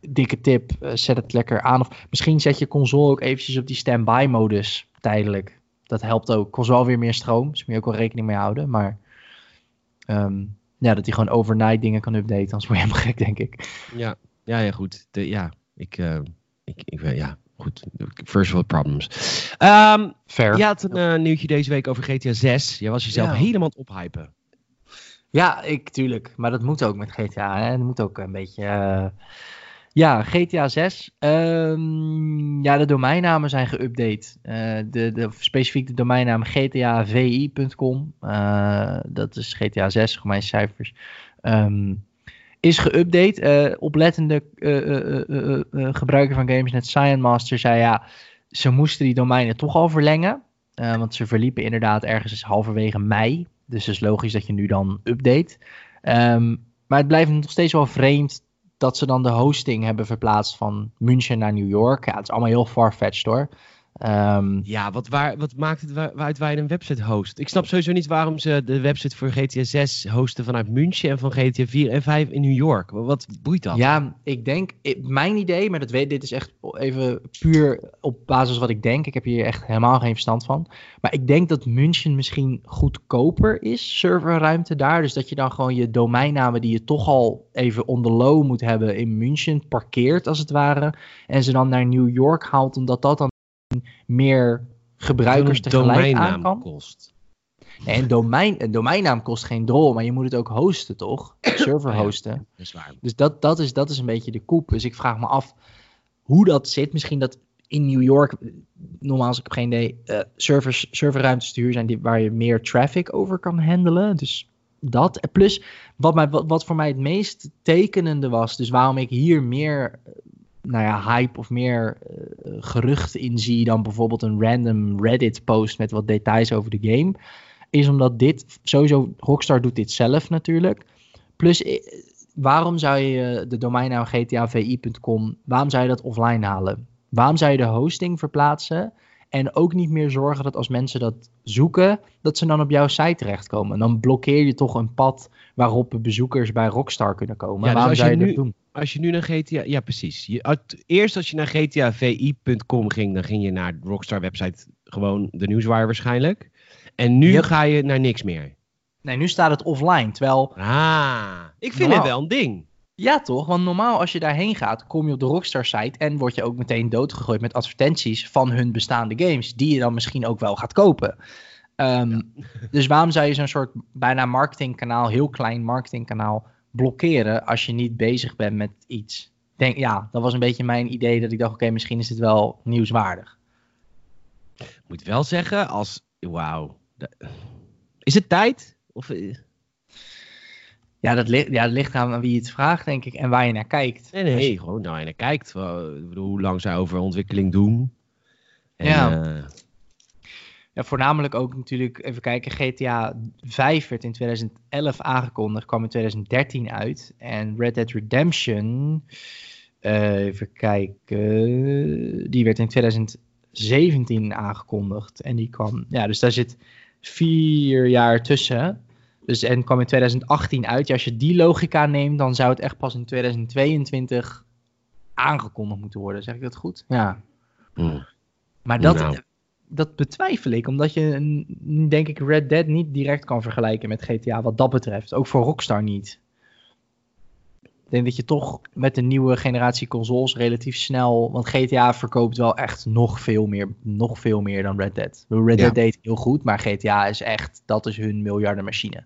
dikke tip, zet het lekker aan. Of misschien zet je console ook eventjes op die standby modus tijdelijk dat helpt ook. Kost wel weer meer stroom, dus moet je ook wel rekening mee houden. Maar um, ja, dat hij gewoon overnight dingen kan updaten, anders word je helemaal gek, denk ik. Ja, ja, ja goed. De, ja, ik, uh, ik, ik, ja, goed. First world problems. Um, Fair. Je had een uh, nieuwtje deze week over GTA 6. Je was jezelf ja. helemaal ophypen. Ja, ik, tuurlijk. Maar dat moet ook met GTA. Hè? Dat moet ook een beetje... Ja, GTA 6. Um, ja, de domeinnamen zijn geüpdate. Uh, de, de, specifiek de domeinnaam gtavi.com. Uh, dat is GTA 6, voor cijfers. Um, is geüpdate. Uh, oplettende gebruiker van games, net Cyan Master, zei ja, ze moesten die domeinen toch al verlengen. want ze verliepen inderdaad ergens halverwege mei. Dus het is logisch dat je nu dan update. Um, maar het blijft nog steeds wel vreemd dat ze dan de hosting hebben verplaatst van München naar New York. Ja, het is allemaal heel farfetched hoor. Um, ja, wat, waar, wat maakt het waaruit wij een website host? Ik snap sowieso niet waarom ze de website voor GTA 6 hosten vanuit München en van GTA 4 en 5 in New York. Wat boeit dat? Ja, ik denk, mijn idee, maar dat weet, dit is echt even puur op basis wat ik denk. Ik heb hier echt helemaal geen verstand van. Maar ik denk dat München misschien goedkoper is, serverruimte daar. Dus dat je dan gewoon je domeinnamen die je toch al even onder low moet hebben in München parkeert als het ware. En ze dan naar New York haalt, omdat dat dan meer gebruikers tegelijk aan kan. kost. Nee, een, domein, een domeinnaam kost geen drol, maar je moet het ook hosten, toch? Server hosten. Ja, dat is waar. Dus dat, dat, is, dat is een beetje de koep. Dus ik vraag me af hoe dat zit. Misschien dat in New York, normaal als ik heb geen idee, uh, servers, serverruimtes te huur zijn die, waar je meer traffic over kan handelen. Dus dat. Plus, wat, mij, wat, wat voor mij het meest tekenende was, dus waarom ik hier meer nou ja, hype of meer uh, gerucht in zie dan bijvoorbeeld een random Reddit post met wat details over de game. Is omdat dit, sowieso, Rockstar doet dit zelf natuurlijk. Plus, eh, waarom zou je de domeinnaam gtavi.com, waarom zou je dat offline halen? Waarom zou je de hosting verplaatsen En ook niet meer zorgen dat als mensen dat zoeken, dat ze dan op jouw site terechtkomen. En dan blokkeer je toch een pad waarop bezoekers bij Rockstar kunnen komen. Ja, dus Waarom zou je je nu- dat doen? Als je nu naar GTA... Ja, precies. Je, uit- eerst als je naar gtavi.com ging, dan ging je naar de Rockstar website, gewoon de Newswire waarschijnlijk. En nu Yep. ga je naar niks meer. Nee, nu staat het offline. Terwijl, Ah, ik vind Normaal. het wel een ding. ja toch, want normaal als je daarheen gaat, kom je op de Rockstar site en word je ook meteen doodgegooid met advertenties van hun bestaande games, die je dan misschien ook wel gaat kopen. Ehm, Dus waarom zou je zo'n soort bijna marketingkanaal, heel klein marketingkanaal, blokkeren als je niet bezig bent met iets? Denk, ja, dat was een beetje mijn idee dat ik dacht, oké, misschien is dit wel nieuwswaardig. Moet wel zeggen, als... Wauw. Is het tijd? Of, eh, Ja, dat, ligt ja, dat ligt aan wie het vraagt, denk ik, en waar je naar kijkt. nee, nee, gewoon nou, en naar kijkt. Hoe lang zij over ontwikkeling doen. En, Ja. eh, Ja, voornamelijk ook natuurlijk, even kijken, GTA 5 werd in 2011 aangekondigd, kwam in 2013 uit. En Red Dead Redemption, eh, even kijken, die werd in 2017 aangekondigd. En die kwam, ja, dus daar zit vier jaar tussen. Dus en kwam in 2018 uit. Ja, als je die logica neemt, dan zou het echt pas in 2022 aangekondigd moeten worden. Zeg ik dat goed? Ja. mm. Maar dat, Nou. Dat betwijfel ik, omdat je, denk ik, Red Dead niet direct kan vergelijken met GTA wat dat betreft. Ook voor Rockstar niet. Ik denk dat je toch met de nieuwe generatie consoles relatief snel, want GTA verkoopt wel echt nog veel meer, nog veel meer dan Red Dead. Red Ja. Dead deed heel goed, maar GTA is echt, dat is hun miljardenmachine.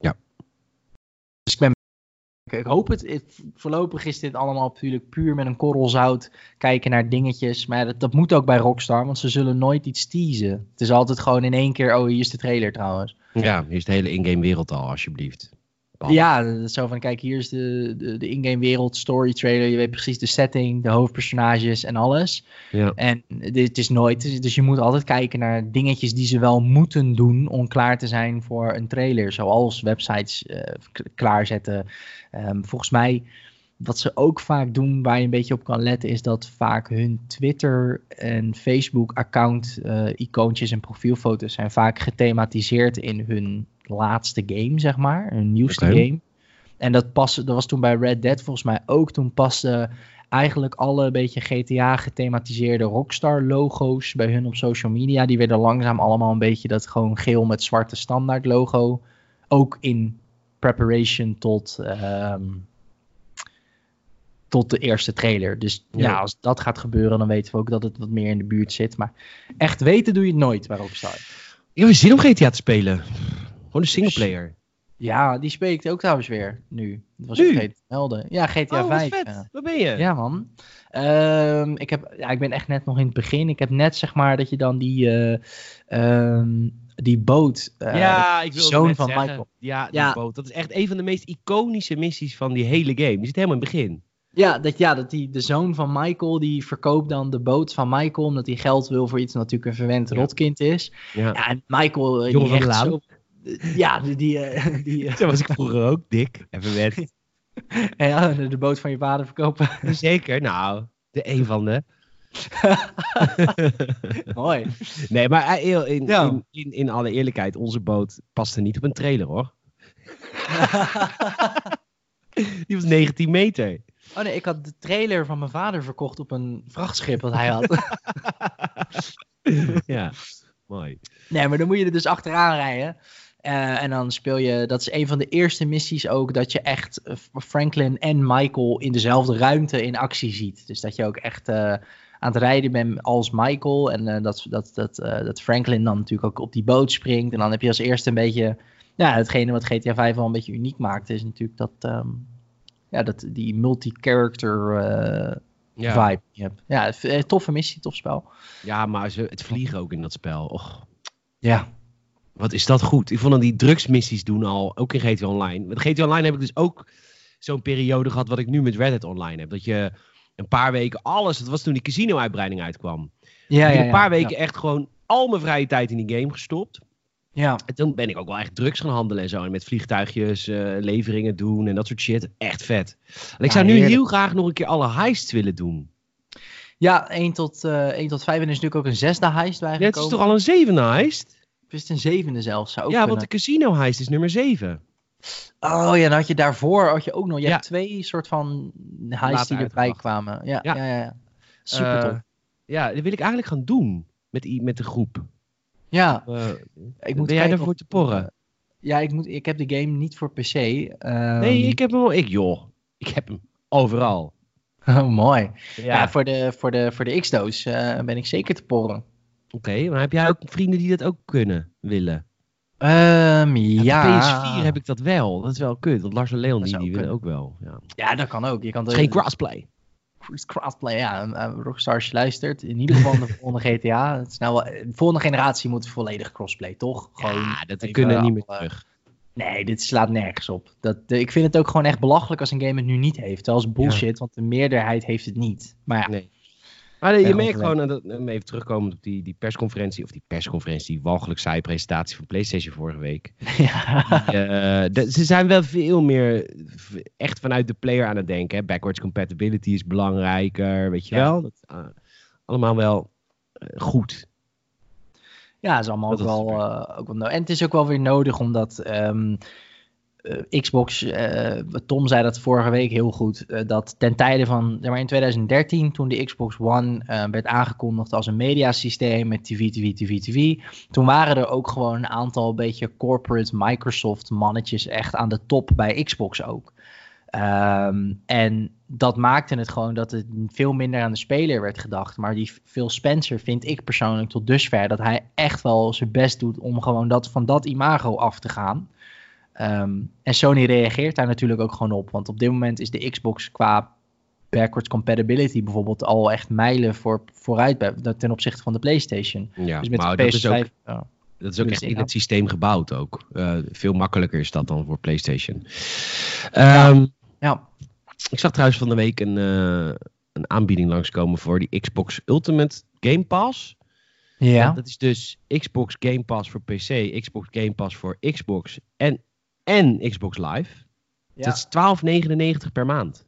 Ja. Dus ik ben ik hoop het. Voorlopig is dit allemaal natuurlijk puur met een korrel zout kijken naar dingetjes. Maar dat, dat moet ook bij Rockstar, want ze zullen nooit iets teasen. Het is altijd gewoon in één keer, oh hier is de trailer trouwens. Ja, hier is de hele in-game wereld al, alsjeblieft. Ja, zo van kijk hier is de, de, de in-game wereld, story trailer. Je weet precies de setting, de hoofdpersonages en alles. Ja. En dit is nooit, dus je moet altijd kijken naar dingetjes die ze wel moeten doen om klaar te zijn voor een trailer. Zoals websites eh, klaarzetten. Ehm, volgens mij, wat ze ook vaak doen, waar je een beetje op kan letten, is dat vaak hun Twitter en Facebook account eh, icoontjes en profielfoto's zijn vaak gethematiseerd in hun laatste game, zeg maar. Hun nieuwste game. En dat, paste, dat was toen bij Red Dead volgens mij ook. Toen paste eigenlijk alle beetje GTA gethematiseerde Rockstar logo's bij hun op social media. Die werden langzaam allemaal een beetje dat gewoon geel met zwarte standaard logo. Ook in preparation tot, ehm, tot de eerste trailer. Dus ja. Ja. als dat gaat gebeuren, dan weten we ook dat het wat meer in de buurt zit. Maar echt weten doe je het nooit bij Rockstar. Ik heb zin om GTA te spelen. Gewoon een singleplayer. Ja, die spreekt ook trouwens weer nu. Dat was Nu? ik vergeten te melden. Ja, GTA oh, wat 5. vet. ja. Waar ben je? Ja, man. Ehm, ik, heb, ja, ik ben echt net nog in het begin. Ik heb net zeg maar dat je dan die, eh, ehm, die boot. eh, ja, ik wil zoon van zeggen. Michael. Ja, die Ja. boot. Dat is echt een van de meest iconische missies van die hele game. Die zit helemaal in het begin. Ja, dat, ja, dat die, de zoon van Michael die verkoopt dan de boot van Michael. Omdat hij geld wil voor iets dat natuurlijk een verwend Ja. rotkind is. Ja. Ja, en Michael. eh, Jongen die hecht zo- Ja, die. die, eh, die eh, Zo was ik vroeger ook, dik. Even met. ja, de, boot van je vader verkopen. Zeker, nou. De een van de. Mooi. Nee, maar eh, in, in, in, in alle eerlijkheid, onze boot paste niet op een trailer hoor. Die was 19 meter. Oh nee, ik had de trailer van mijn vader verkocht op een vrachtschip dat hij had. ja, mooi. Nee, maar dan moet je er dus achteraan rijden. Eh, en dan speel je, dat is een van de eerste missies ook, dat je echt eh, Franklin en Michael in dezelfde ruimte in actie ziet. Dus dat je ook echt eh, aan het rijden bent als Michael. En dat, dat, dat, dat Franklin dan natuurlijk ook op die boot springt. En dan heb je als eerste een beetje, ja, hetgene wat GTA 5 wel een beetje uniek maakt, is natuurlijk dat, ehm, ja, dat die multi-character Ja, vibe je hebt. Ja, toffe missie, tof spel. ja maar ze, het vliegen ook in dat spel. Och, Ja. Wat is dat goed. Ik vond dan die drugsmissies doen al, ook in GTA Online. Met GTA Online heb ik dus ook zo'n periode gehad wat ik nu met Reddit Online heb. Dat je een paar weken alles, dat was toen die casino-uitbreiding uitkwam. Ja, ja, een paar ja, weken echt gewoon al mijn vrije tijd in die game gestopt. Ja. En toen ben ik ook wel echt drugs gaan handelen en zo. En met vliegtuigjes eh, leveringen doen en dat soort shit. Echt vet. En ik zou nu heerlijk. heel graag nog een keer alle heists willen doen. Ja, 1 tot, eh 1 tot 5 en is natuurlijk ook een zesde heist Ja, het is toch al een zevende heist? Is het een zevende zelfs? Zou ook Ja, want de casino heist is nummer zeven. Oh ja, dan had je daarvoor had je ook nog. Je Ja. hebt twee soort van heists Later die erbij kwamen. Ja, Ja. ja, ja. ja. Super Eh, tof. Ja, dat wil ik eigenlijk gaan doen met, met de groep. Ja, Eh, ik moet ben jij of- te porren? Ja, ik, moet, ik heb de game niet voor PC. ehm, nee, ik heb hem wel. Ik, joh, ik heb hem overal. Oh, mooi. Ja, Ja, voor de, voor de, voor de X-doos eh, ben ik zeker te porren. Oké. maar heb jij ook vrienden die dat ook kunnen, willen? Ehm, Ja. ja. PS4 heb ik dat wel. Dat is wel kut. Want Lars en Leon die, die willen ook wel. Ja. Ja, dat kan ook. Je kan geen crossplay. crossplay. Ja, eh, Rockstar als je luistert. In ieder geval de volgende GTA. Het is nou wel, de volgende generatie moet volledig crossplay, toch? Gewoon Ja, dat kunnen niet meer alle- terug. Nee, dit slaat nergens op. Dat, ik vind het ook gewoon echt belachelijk als een game het nu niet heeft. Dat is bullshit, want de meerderheid heeft het niet. Maar ja, Nee. Maar je merkt gewoon, en dat, even terugkomend op die, die persconferentie, of die persconferentie, die walgelijk saaie presentatie van PlayStation vorige week. ja. Eh, ze zijn wel veel meer echt vanuit de player aan het denken. Hè? Backwards compatibility is belangrijker, weet je Ja. wel. Dat, eh, allemaal wel eh, goed. Ja, is allemaal Dat wel, eh, ook wel no- En het is ook wel weer nodig omdat ehm, eh, Xbox, eh, Tom zei dat vorige week heel goed, eh, dat ten tijde van, maar in 2013, toen de Xbox One werd aangekondigd als een mediasysteem met TV, TV, TV, TV, toen waren er ook gewoon een aantal beetje corporate Microsoft mannetjes echt aan de top bij Xbox ook. Ehm, en dat maakte het gewoon dat het veel minder aan de speler werd gedacht. Maar die Phil Spencer vind ik persoonlijk tot dusver dat hij echt wel zijn best doet om gewoon dat, van dat imago af te gaan. Ehm, en Sony reageert daar natuurlijk ook gewoon op. Want op dit moment is de Xbox qua backwards compatibility bijvoorbeeld al echt mijlen voor, vooruit bij, ten opzichte van de PlayStation. Ja, dus met maar de dat is ook, PS5. ja. dat is ook echt in het systeem gebouwd ook. Eh, veel makkelijker is dat dan voor PlayStation. Ehm, ja. Ik zag trouwens van de week een, eh, een aanbieding langskomen voor die Xbox Ultimate Game Pass. Ja. Dat is dus Xbox Game Pass voor PC, Xbox Game Pass voor Xbox en, en Xbox Live. Ja. Dat is 12,99 per maand.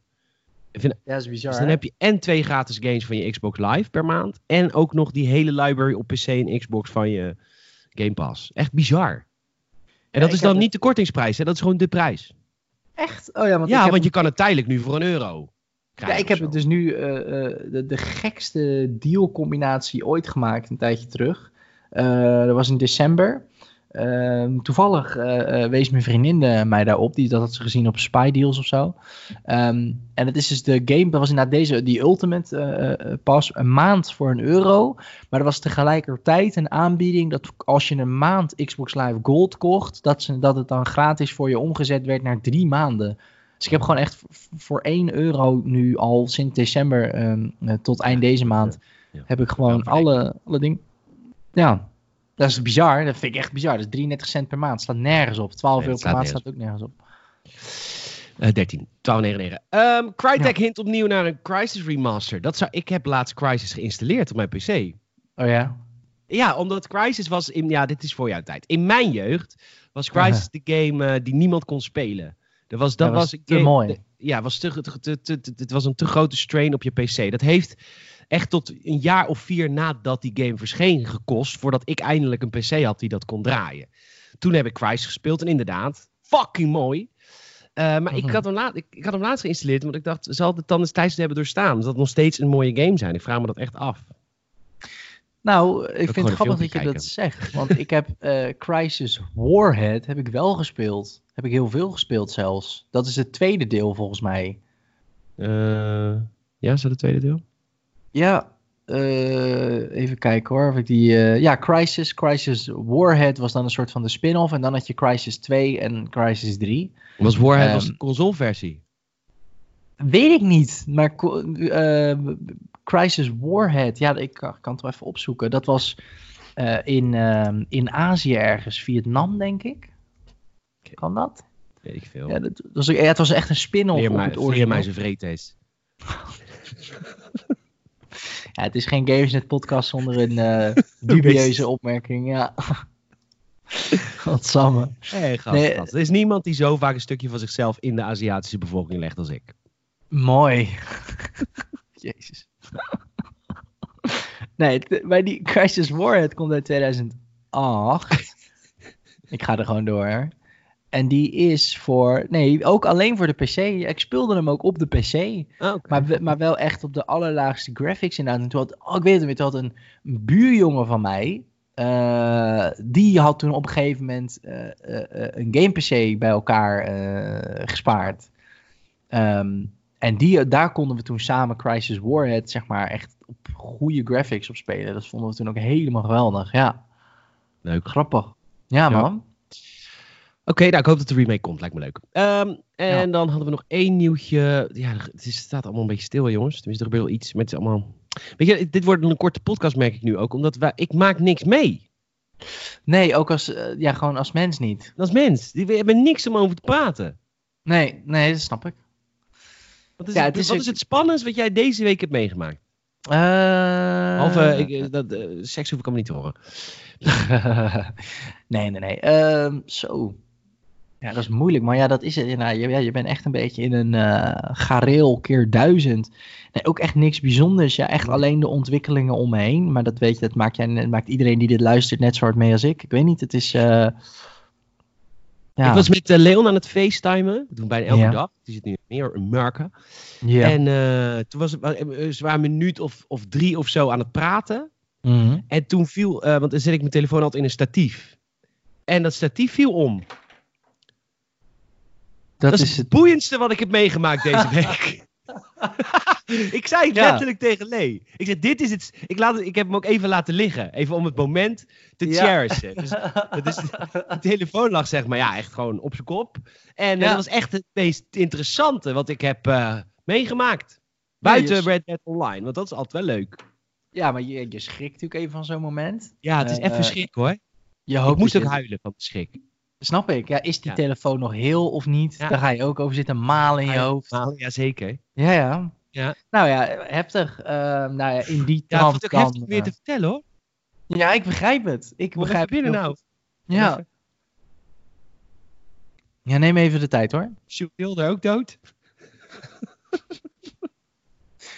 Ik vind, ja, dat is bizar. dus dan hè? heb je en twee gratis games van je Xbox Live per maand. En ook nog die hele library op PC en Xbox van je Game Pass. Echt bizar. En dat is dan niet de kortingsprijs, hè? dat is gewoon de prijs. Echt? Oh ja, want ik ja, heb want je kan het tijdelijk nu voor een euro. Ja, ik heb het dus nu eh, eh, de, de gekste dealcombinatie ooit gemaakt een tijdje terug. Eh, dat was in december. Ehm, toevallig eh, eh, wees mijn vriendin eh, mij daarop. Die, dat had ze gezien op Spy Deals of zo. Ehm, en het is dus de game, dat was inderdaad deze, die Ultimate Pass, een maand voor een euro. Maar er was tegelijkertijd een aanbieding dat als je een maand Xbox Live Gold kocht, dat, ze, dat het dan gratis voor je omgezet werd naar drie maanden. Dus ik heb gewoon echt voor 1 euro nu al sinds december ehm, eh, tot eind deze maand Ja. heb ik gewoon alle, alle dingen. Ja, dat is bizar. Dat vind ik echt bizar. Dat is 33 cent per maand. Slaat nergens op. 12 Nee, euro per maand staat ook nergens op. Eh 13, 12,99. Ehm Crytek hint opnieuw naar een Crisis remaster. Dat zou, ik heb laatst Crisis geïnstalleerd op mijn PC. Oh ja? Ja, omdat Crisis was in, ja, dit is voor jouw tijd. In mijn jeugd was Crisis de game eh, die niemand kon spelen. Dat was, dat Dat was was, te game- mooi. de- ja, was te, te- te- het was een te grote strain op je PC. Dat heeft echt tot een jaar of vier nadat die game verscheen gekost, voordat ik eindelijk een PC had die dat kon draaien. Toen heb ik Crisis gespeeld en inderdaad, fucking mooi. Eh, maar ik, Mhm. had hem laat, ik, ik had hem laatst geïnstalleerd, want ik dacht, zal het dan destijds hebben doorstaan? Zal het nog steeds een mooie game zijn? Ik vraag me dat echt af. Nou, ik vind het grappig dat je dat zegt. Want ik heb eh, Crisis Warhead heb ik wel gespeeld. Heb ik heel veel gespeeld zelfs. Dat is het tweede deel volgens mij. Eh, ja, is dat het tweede deel? Ja, eh, even kijken hoor. Of ik die, eh, ja, Crisis. Crisis Warhead was dan een soort van de spin-off. En dan had je Crisis 2 en Crisis 3. Was Warhead Ehm, was de consoleversie? Weet ik niet. Maar eh, Crisis Warhead, ja, ik kan het wel even opzoeken. Dat was in, ehm, in Azië ergens. Vietnam, denk ik. Kan dat? Weet ik veel. Ja, dat was, ja, het was echt een spin-off Leer op mij, het leer origineel. mij zijn vreethees. Ja, het is geen Gamesnet podcast zonder een eh, dubieuze opmerking. Ja. Wat samme. Hé, gast, Nee, gast. Er is niemand die zo vaak een stukje van zichzelf in de Aziatische bevolking legt als ik. Mooi. Jezus. Nee, maar die Crisis Warhead komt uit 2008. ik ga er gewoon door. En die is voor... Nee, ook alleen voor de PC. Ik speelde hem ook op de PC. Oh. Maar, maar wel echt op de allerlaagste graphics inderdaad. En toen had, oh, ik weet het niet, toen had een, een buurjongen van mij... eh, die had toen op een gegeven moment eh, eh, een game PC bij elkaar eh, gespaard. Ehm, en die, daar konden we toen samen Crisis Warhead, zeg maar, echt op goede graphics op spelen. Dat vonden we toen ook helemaal geweldig. Ja, Leuk. grappig. Ja, Ja. man. Oké, nou ik hoop dat de remake komt. Lijkt me leuk. Ehm, en Ja. dan hadden we nog één nieuwtje. Ja, het is- staat allemaal een beetje stil, jongens. Tenminste, er gebeurt wel iets met allemaal... Weet je, dit wordt een korte podcast, merk ik nu ook. Omdat wij, ik maak niks mee. Nee, ook als, eh, ja, gewoon als mens niet. Als mens. We hebben niks om over te praten. Nee, nee, dat snap ik. Wat is, Ja, het, het is wat is het spannendst wat jij deze week hebt meegemaakt? Behalve, ik, dat, seks hoef ik allemaal niet te horen. nee, nee, nee. Ehm, zo. Ja, dat is moeilijk. Maar ja, dat is het. Nou, je, ja, je bent echt een beetje in een eh gareel keer duizend. Nee, ook echt niks bijzonders. Ja, echt alleen de ontwikkelingen om me heen. Maar dat weet je, dat maakt, jij, dat maakt iedereen die dit luistert net zo hard mee als ik. Ik weet niet, het is... eh, ja. Ik was met eh, Leon aan het facetimen. Dat doen we bijna elke Ja. dag. Die zit nu meer in Merken. ja. En toen was het, waren een minuut of, of drie of zo aan het praten. Mhm. En toen viel, want dan zet ik mijn telefoon altijd in een statief. En dat statief viel om. Dat, Dat, is het boeiendste wat ik heb meegemaakt deze week. ik zei het Ja. letterlijk tegen Lee. Ik zeg, dit is het. Ik, laat ik heb hem ook even laten liggen. Even om het moment te Ja. cherishen. Dus, dat is, de telefoon lag zeg maar ja, echt gewoon op zijn kop. En eh, Ja. dat was echt het meest interessante wat ik heb eh, meegemaakt. Buiten Red Dead Online, want dat is altijd wel leuk. Ja, maar je, je schrikt natuurlijk even van zo'n moment. Ja, het is Eh, even schrik hoor. Je hoopt Ik moest ook huilen van de schrik. Snap ik. Ja, is die Ja. telefoon nog heel of niet? Daar ga je ook over zitten malen in je hoofd. Ja, zeker. Ja, ja. Ja. Nou ja, heftig. Ehm, nou ja, in die Ja, het ook dan, heftig meer eh, te vertellen hoor. Ja, ik begrijp het. Ik begrijp het nou. Ja. ja, neem even de tijd hoor. Sjoerd Hilder ook dood?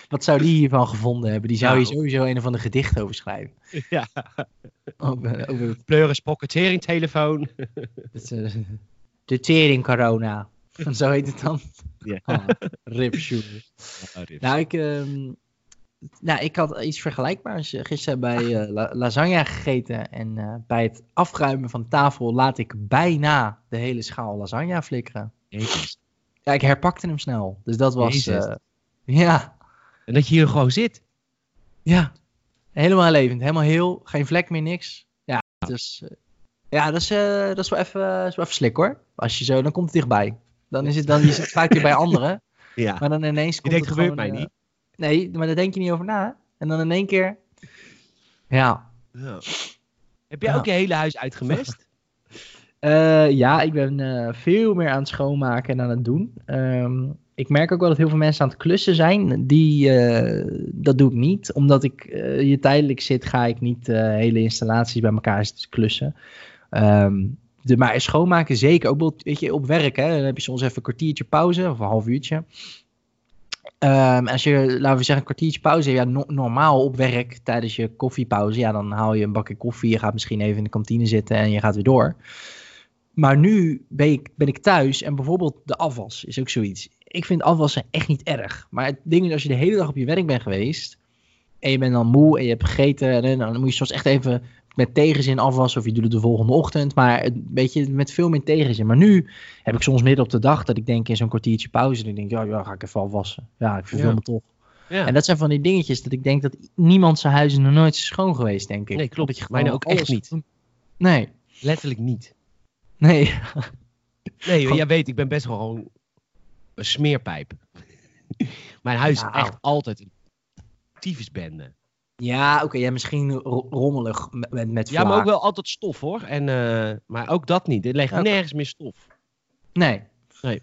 Wat zou die hiervan gevonden hebben? Die zou Nou. hier sowieso een of ander gedicht over schrijven. Ja. Over, over Pleuris pocketering telefoon. het, eh, de tering corona. Zo heet het dan. Ja. Rip Sjoerd. Nou, ik, ehm, nou, ik had iets vergelijkbaars eh, gisteren bij eh, la- lasagne gegeten. En eh, bij het afruimen van tafel laat ik bijna de hele schaal lasagne flikkeren. Jezus. Ja, ik herpakte hem snel. Dus dat was... Eh, ja, En dat je hier gewoon zit. ja. Helemaal levend. Helemaal heel. Geen vlek meer, niks. Ja, dus... eh, ja, dat is, eh, dat is wel even, dat is wel even slik hoor. Als je zo... Dan komt het dichtbij. Dan is het dan... Je zit vaak weer bij anderen. Ja. Maar dan ineens Je komt denkt, het gebeurt gewoon, mij eh, niet. Nee, maar daar denk je niet over na. En dan in één keer... Ja. Heb jij Ja. ook je hele huis uitgemest? Eh, ja, ik ben eh, veel meer aan het schoonmaken en aan het doen. Ehm, ik merk ook wel dat heel veel mensen aan het klussen zijn. Die, eh, dat doe ik niet. Omdat ik eh, hier tijdelijk zit, ga ik niet eh, hele installaties bij elkaar klussen. Ehm, maar schoonmaken zeker. Ook weet je, op werk, hè, dan heb je soms even een kwartiertje pauze of een half uurtje. Ehm, als je, laten we zeggen, een kwartiertje pauze, ja, no- normaal op werk tijdens je koffiepauze, ja, dan haal je een bakje koffie, je gaat misschien even in de kantine zitten en je gaat weer door. Maar nu ben ik, ben ik thuis en bijvoorbeeld de afwas is ook zoiets. Ik vind afwassen echt niet erg. Maar het ding is, als je de hele dag op je werk bent geweest en je bent dan moe en je hebt gegeten, en dan moet je soms echt even met tegenzin afwassen of je doet het de volgende ochtend. Maar een beetje met veel meer tegenzin. Maar nu heb ik soms midden op de dag dat ik denk in zo'n kwartiertje pauze, dat ik denk, ja, ja, ga ik even afwassen. Ja, ik verveel Ja. me toch. Ja. En dat zijn van die dingetjes dat ik denk dat niemand zijn huis is nog nooit schoon geweest, denk ik. Nee, klopt. Dat je gewoon ook echt niet. Nee, Letterlijk niet. Nee. Nee, jij weet, ik ben best wel gewoon een smeerpijp. Mijn huis Nou. is echt altijd een tyfusbende. Ja, oké, ja, misschien ro- rommelig met, met, Ja, maar ook wel altijd stof hoor. En, eh, maar ook dat niet. Er ligt nergens meer stof. Nee. Nee.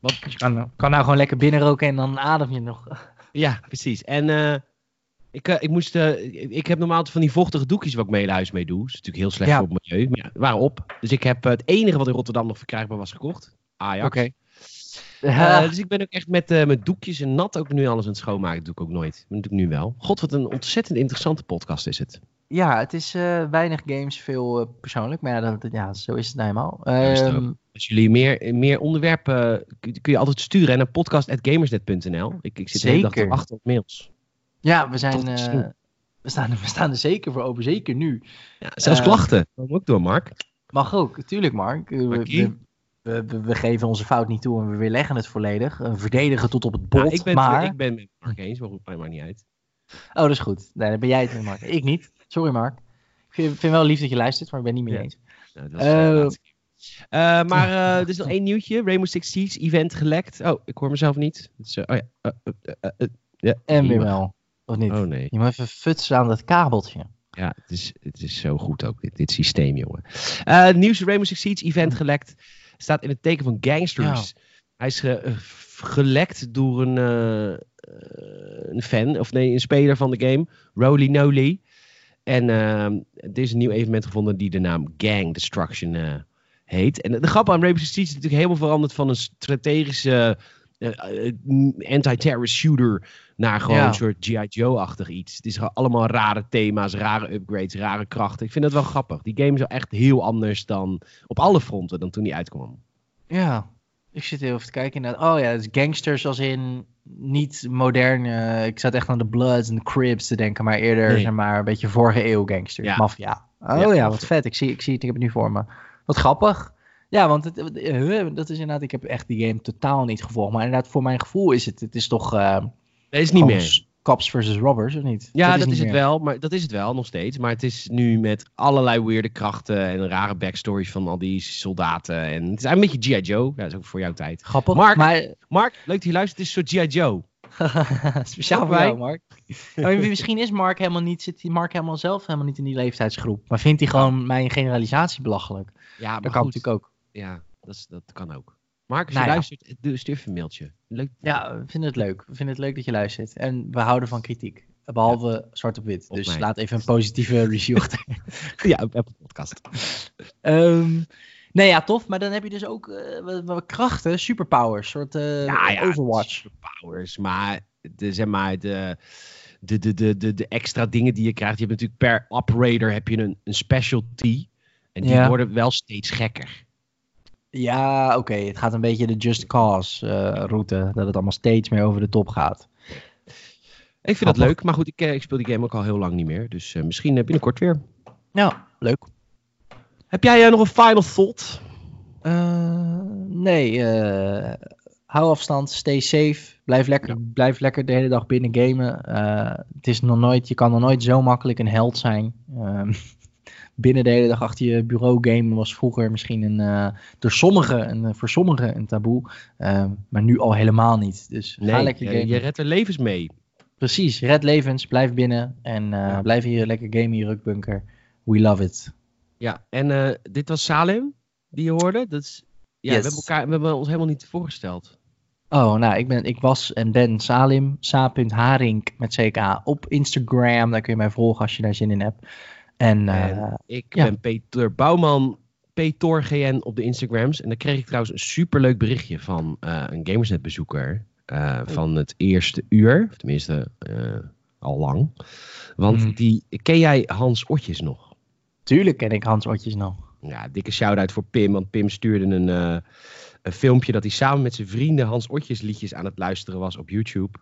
Wat, je kan, kan nou gewoon lekker binnenroken en dan adem je nog. Ja, precies. En eh, ik, eh, ik, moest, eh, ik heb normaal van die vochtige doekjes wat ik mee huis mee doe. Dat is natuurlijk heel slecht Ja. voor het milieu. Maar ja, waren op. Dus ik heb eh, het enige wat in Rotterdam nog verkrijgbaar was gekocht. Ajax. Uh, dus ik ben ook echt met, uh, met doekjes en nat ook nu alles aan het schoonmaken. Dat doe ik ook nooit. Dat doe ik nu wel. God, wat een ontzettend interessante podcast is het. Ja, het is uh, weinig games, veel persoonlijk. Maar ja, dat, ja, zo is het nou eenmaal. Um, Als jullie meer, meer onderwerpen, kun, je altijd sturen naar podcast.gamersnet.nl. Ik, ik zit de hele dag te wachten op mails. Ja, we zijn... we staan, we staan er zeker voor open, zeker nu. Ja, zelfs klachten. Dat ook door, Mark. Mag ook, tuurlijk, Mark. We, we, we, geven onze fout niet toe en we weerleggen het volledig. We verdedigen tot op het bot. Ja, ik ben, maar... ik ben met Mark eens, maar roept mij maar niet uit. Oh, dat is goed. Nee, dan ben jij het met Mark. Ik niet. Sorry, Mark. Ik vind, vind wel lief dat je luistert, maar ik ben niet meer eens. Nou, dat is, uh, uh, maar uh, er is nog één nieuwtje. Rainbow Six Siege event gelekt. Oh, ik hoor mezelf niet. Is, oh ja. ja. En weer wel. Of niet? Oh nee. Je moet even futsen aan dat kabeltje. Ja, het is, het is zo goed ook, dit, dit systeem, jongen. Uh, nieuwste Rainbow Six Siege event gelekt staat in het teken van gangsters. Hij is ge, gelekt door een, uh, een fan, of nee, een speler van de game, Roly Noly. En uh, er is een nieuw evenement gevonden die de naam Gang Destruction heet. En de grap aan Rainbow Six Siege is natuurlijk helemaal veranderd van een strategische anti-terrorist shooter naar gewoon een soort G.I. Joe-achtig iets. Het is allemaal rare thema's, rare upgrades, rare krachten. Ik vind dat wel grappig. Die game is wel echt heel anders dan op alle fronten dan toen die uitkwam. Ja, ik zit heel even te kijken naar. Oh ja, het is gangsters als in niet modern. ik zat echt aan de Bloods en de Crips te denken, maar eerder nee. zeg maar een beetje vorige eeuw gangsters, ja. maffia. Oh ja, wat vet. Ik zie, ik zie het, ik heb het nu voor me. Wat grappig. Ja, want het, dat is inderdaad, ik heb echt die game totaal niet gevolgd. Maar inderdaad, voor mijn gevoel is het, het is toch... Uh, nee, is niet meer. Cops versus robbers, of niet? Ja, dat, is, het wel, maar dat is het wel nog steeds. Maar het is nu met allerlei weirde krachten en rare backstories van al die soldaten. En het is een beetje G.I. Joe. Ja, dat is ook voor jouw tijd. Grappig. Mark, maar... Mark leuk dat je luistert. Het is zo G.I. Joe. Speciaal voor jou, Mark. misschien is Mark helemaal niet, zit Mark helemaal zelf helemaal niet in die leeftijdsgroep. Maar vindt hij gewoon mijn generalisatie belachelijk? Ja, maar dat kan natuurlijk ook. Ja, dat, is, dat kan ook. Mark, als je nou luistert, stuur een mailtje. Leuk. Ja, we vinden het leuk. We vinden het leuk dat je luistert. En we houden van kritiek. Behalve zwart op wit. dus laat even een positieve review achter. ja, op Apple Podcast. um, nee, ja, tof. Maar dan heb je dus ook uh, krachten, superpowers. soort uh, ja, ja, Overwatch. Superpowers, maar, de, zeg maar de, de, de, de, de, de extra dingen die je krijgt. Je hebt natuurlijk per operator heb je een, een specialty. En die worden wel steeds gekker. Ja, oké. Het gaat een beetje de Just Cause uh, route. Dat het allemaal steeds meer over de top gaat. Ik vind dat leuk. Maar goed, ik, eh, ik, speel die game ook al heel lang niet meer. Dus uh, misschien binnenkort weer. Ja, leuk. Heb jij nog een final thought? nee. hou afstand. Stay safe. Blijf lekker, blijf lekker de hele dag binnen gamen. het is nog nooit, je kan nog nooit zo makkelijk een held zijn. Binnen de hele dag achter je bureau game was vroeger misschien een, uh, door sommigen, een, eh, voor sommigen een taboe. Uh, maar nu al helemaal niet. Dus nee, ga lekker gamen. Je redt er levens mee. Precies, red levens, blijf binnen en uh, ja. blijf hier lekker gamen in je rukbunker. We love it. Ja, en dit was Salem die je hoorde. Dat is, ja, yes. we, hebben elkaar, we hebben ons helemaal niet voorgesteld. Oh, nou, ik, ben, ik was en ben Salim, sa.haring met CK op Instagram. Daar kun je mij volgen als je daar zin in hebt. En, uh, ik ben Peter Bouwman, PetorGN op de Instagrams. En dan kreeg ik trouwens een superleuk berichtje van uh, een Gamersnet bezoeker. Uh, van het eerste uur, of tenminste al lang. Want mm. die, ken jij Hans Otjes nog? Tuurlijk ken ik Hans Otjes nog. Ja, dikke shout-out voor Pim. Want Pim stuurde een, een filmpje dat hij samen met zijn vrienden Hans Otjes liedjes aan het luisteren was op YouTube.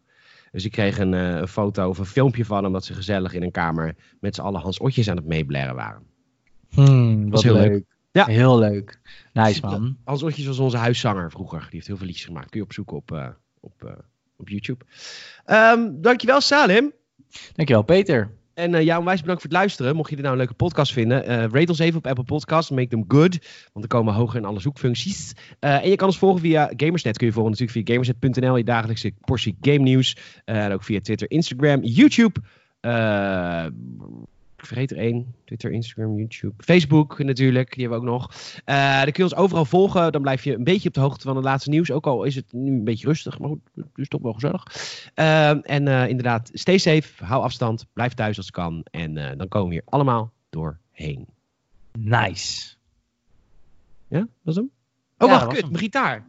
Dus ik kreeg een, uh, een, foto of een filmpje van hem dat ze gezellig in een kamer met z'n allen Hans Otjes aan het meeblerren waren. Hmm, wat heel leuk. Ja. Heel leuk. Nice man. Hans Otjes was onze huiszanger vroeger. Die heeft heel veel liedjes gemaakt. Kun je opzoeken op, uh, op, uh, op YouTube. Um, dankjewel Salim. Dankjewel Peter. En uh, jou onwijs bedankt voor het luisteren. Mocht je dit nou een leuke podcast vinden, uh, rate ons even op Apple Podcasts. Make them good. Want dan komen hoger in alle zoekfuncties. Uh, en je kan ons volgen via Gamersnet. Kun je volgen natuurlijk via gamersnet.nl. Je dagelijkse portie game nieuws. en ook via Twitter, Instagram, YouTube vergeet er één. Twitter, Instagram, YouTube. Facebook natuurlijk, die hebben we ook nog. Uh, dan kun je ons overal volgen. Dan blijf je een beetje op de hoogte van het laatste nieuws. Ook al is het nu een beetje rustig, maar goed, het is toch wel gezellig. Uh, en uh, inderdaad, stay safe, hou afstand, blijf thuis als het kan. En dan komen we hier allemaal doorheen. Nice. Ja, dat is hem? Oh, ja, wacht, kut, mijn gitaar.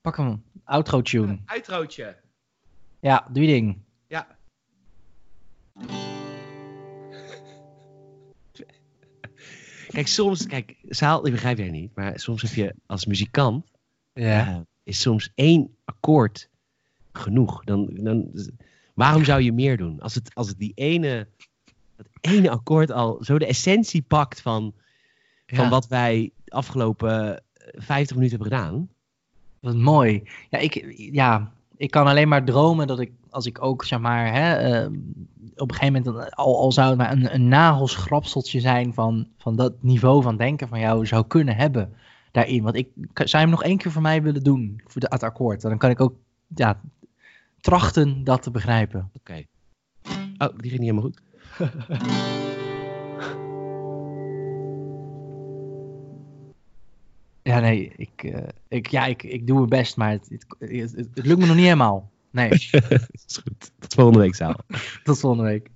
Pak hem. Outro tune. Uitrootje. Ja, doe je ding. Ja. Kijk, soms, kijk, zaal, ik begrijp jij niet, maar soms heb je als muzikant, eh, is soms één akkoord genoeg. Dan, dan, waarom zou je meer doen? Als het, als het die ene, dat ene akkoord al zo de essentie pakt van, van Ja. wat wij de afgelopen 50 minuten hebben gedaan. Wat mooi. Ja ik, ja, ik kan alleen maar dromen dat ik, als ik ook, zeg maar, hè, eh, op een gegeven moment, al, al zou het maar een, een nagelsgrapseltje zijn van, van dat niveau van denken van jou zou kunnen hebben daarin. Want ik zou je hem nog één keer voor mij willen doen, voor de, het akkoord. Dan kan ik ook, ja, trachten dat te begrijpen. Oké. Oh, die ging niet helemaal goed. Ja, nee, ik, eh, ik, ja, ik, ik doe mijn best, maar het, het, het, het lukt me nog niet helemaal. Nee, is goed. Tot volgende week, zaal. tot volgende week.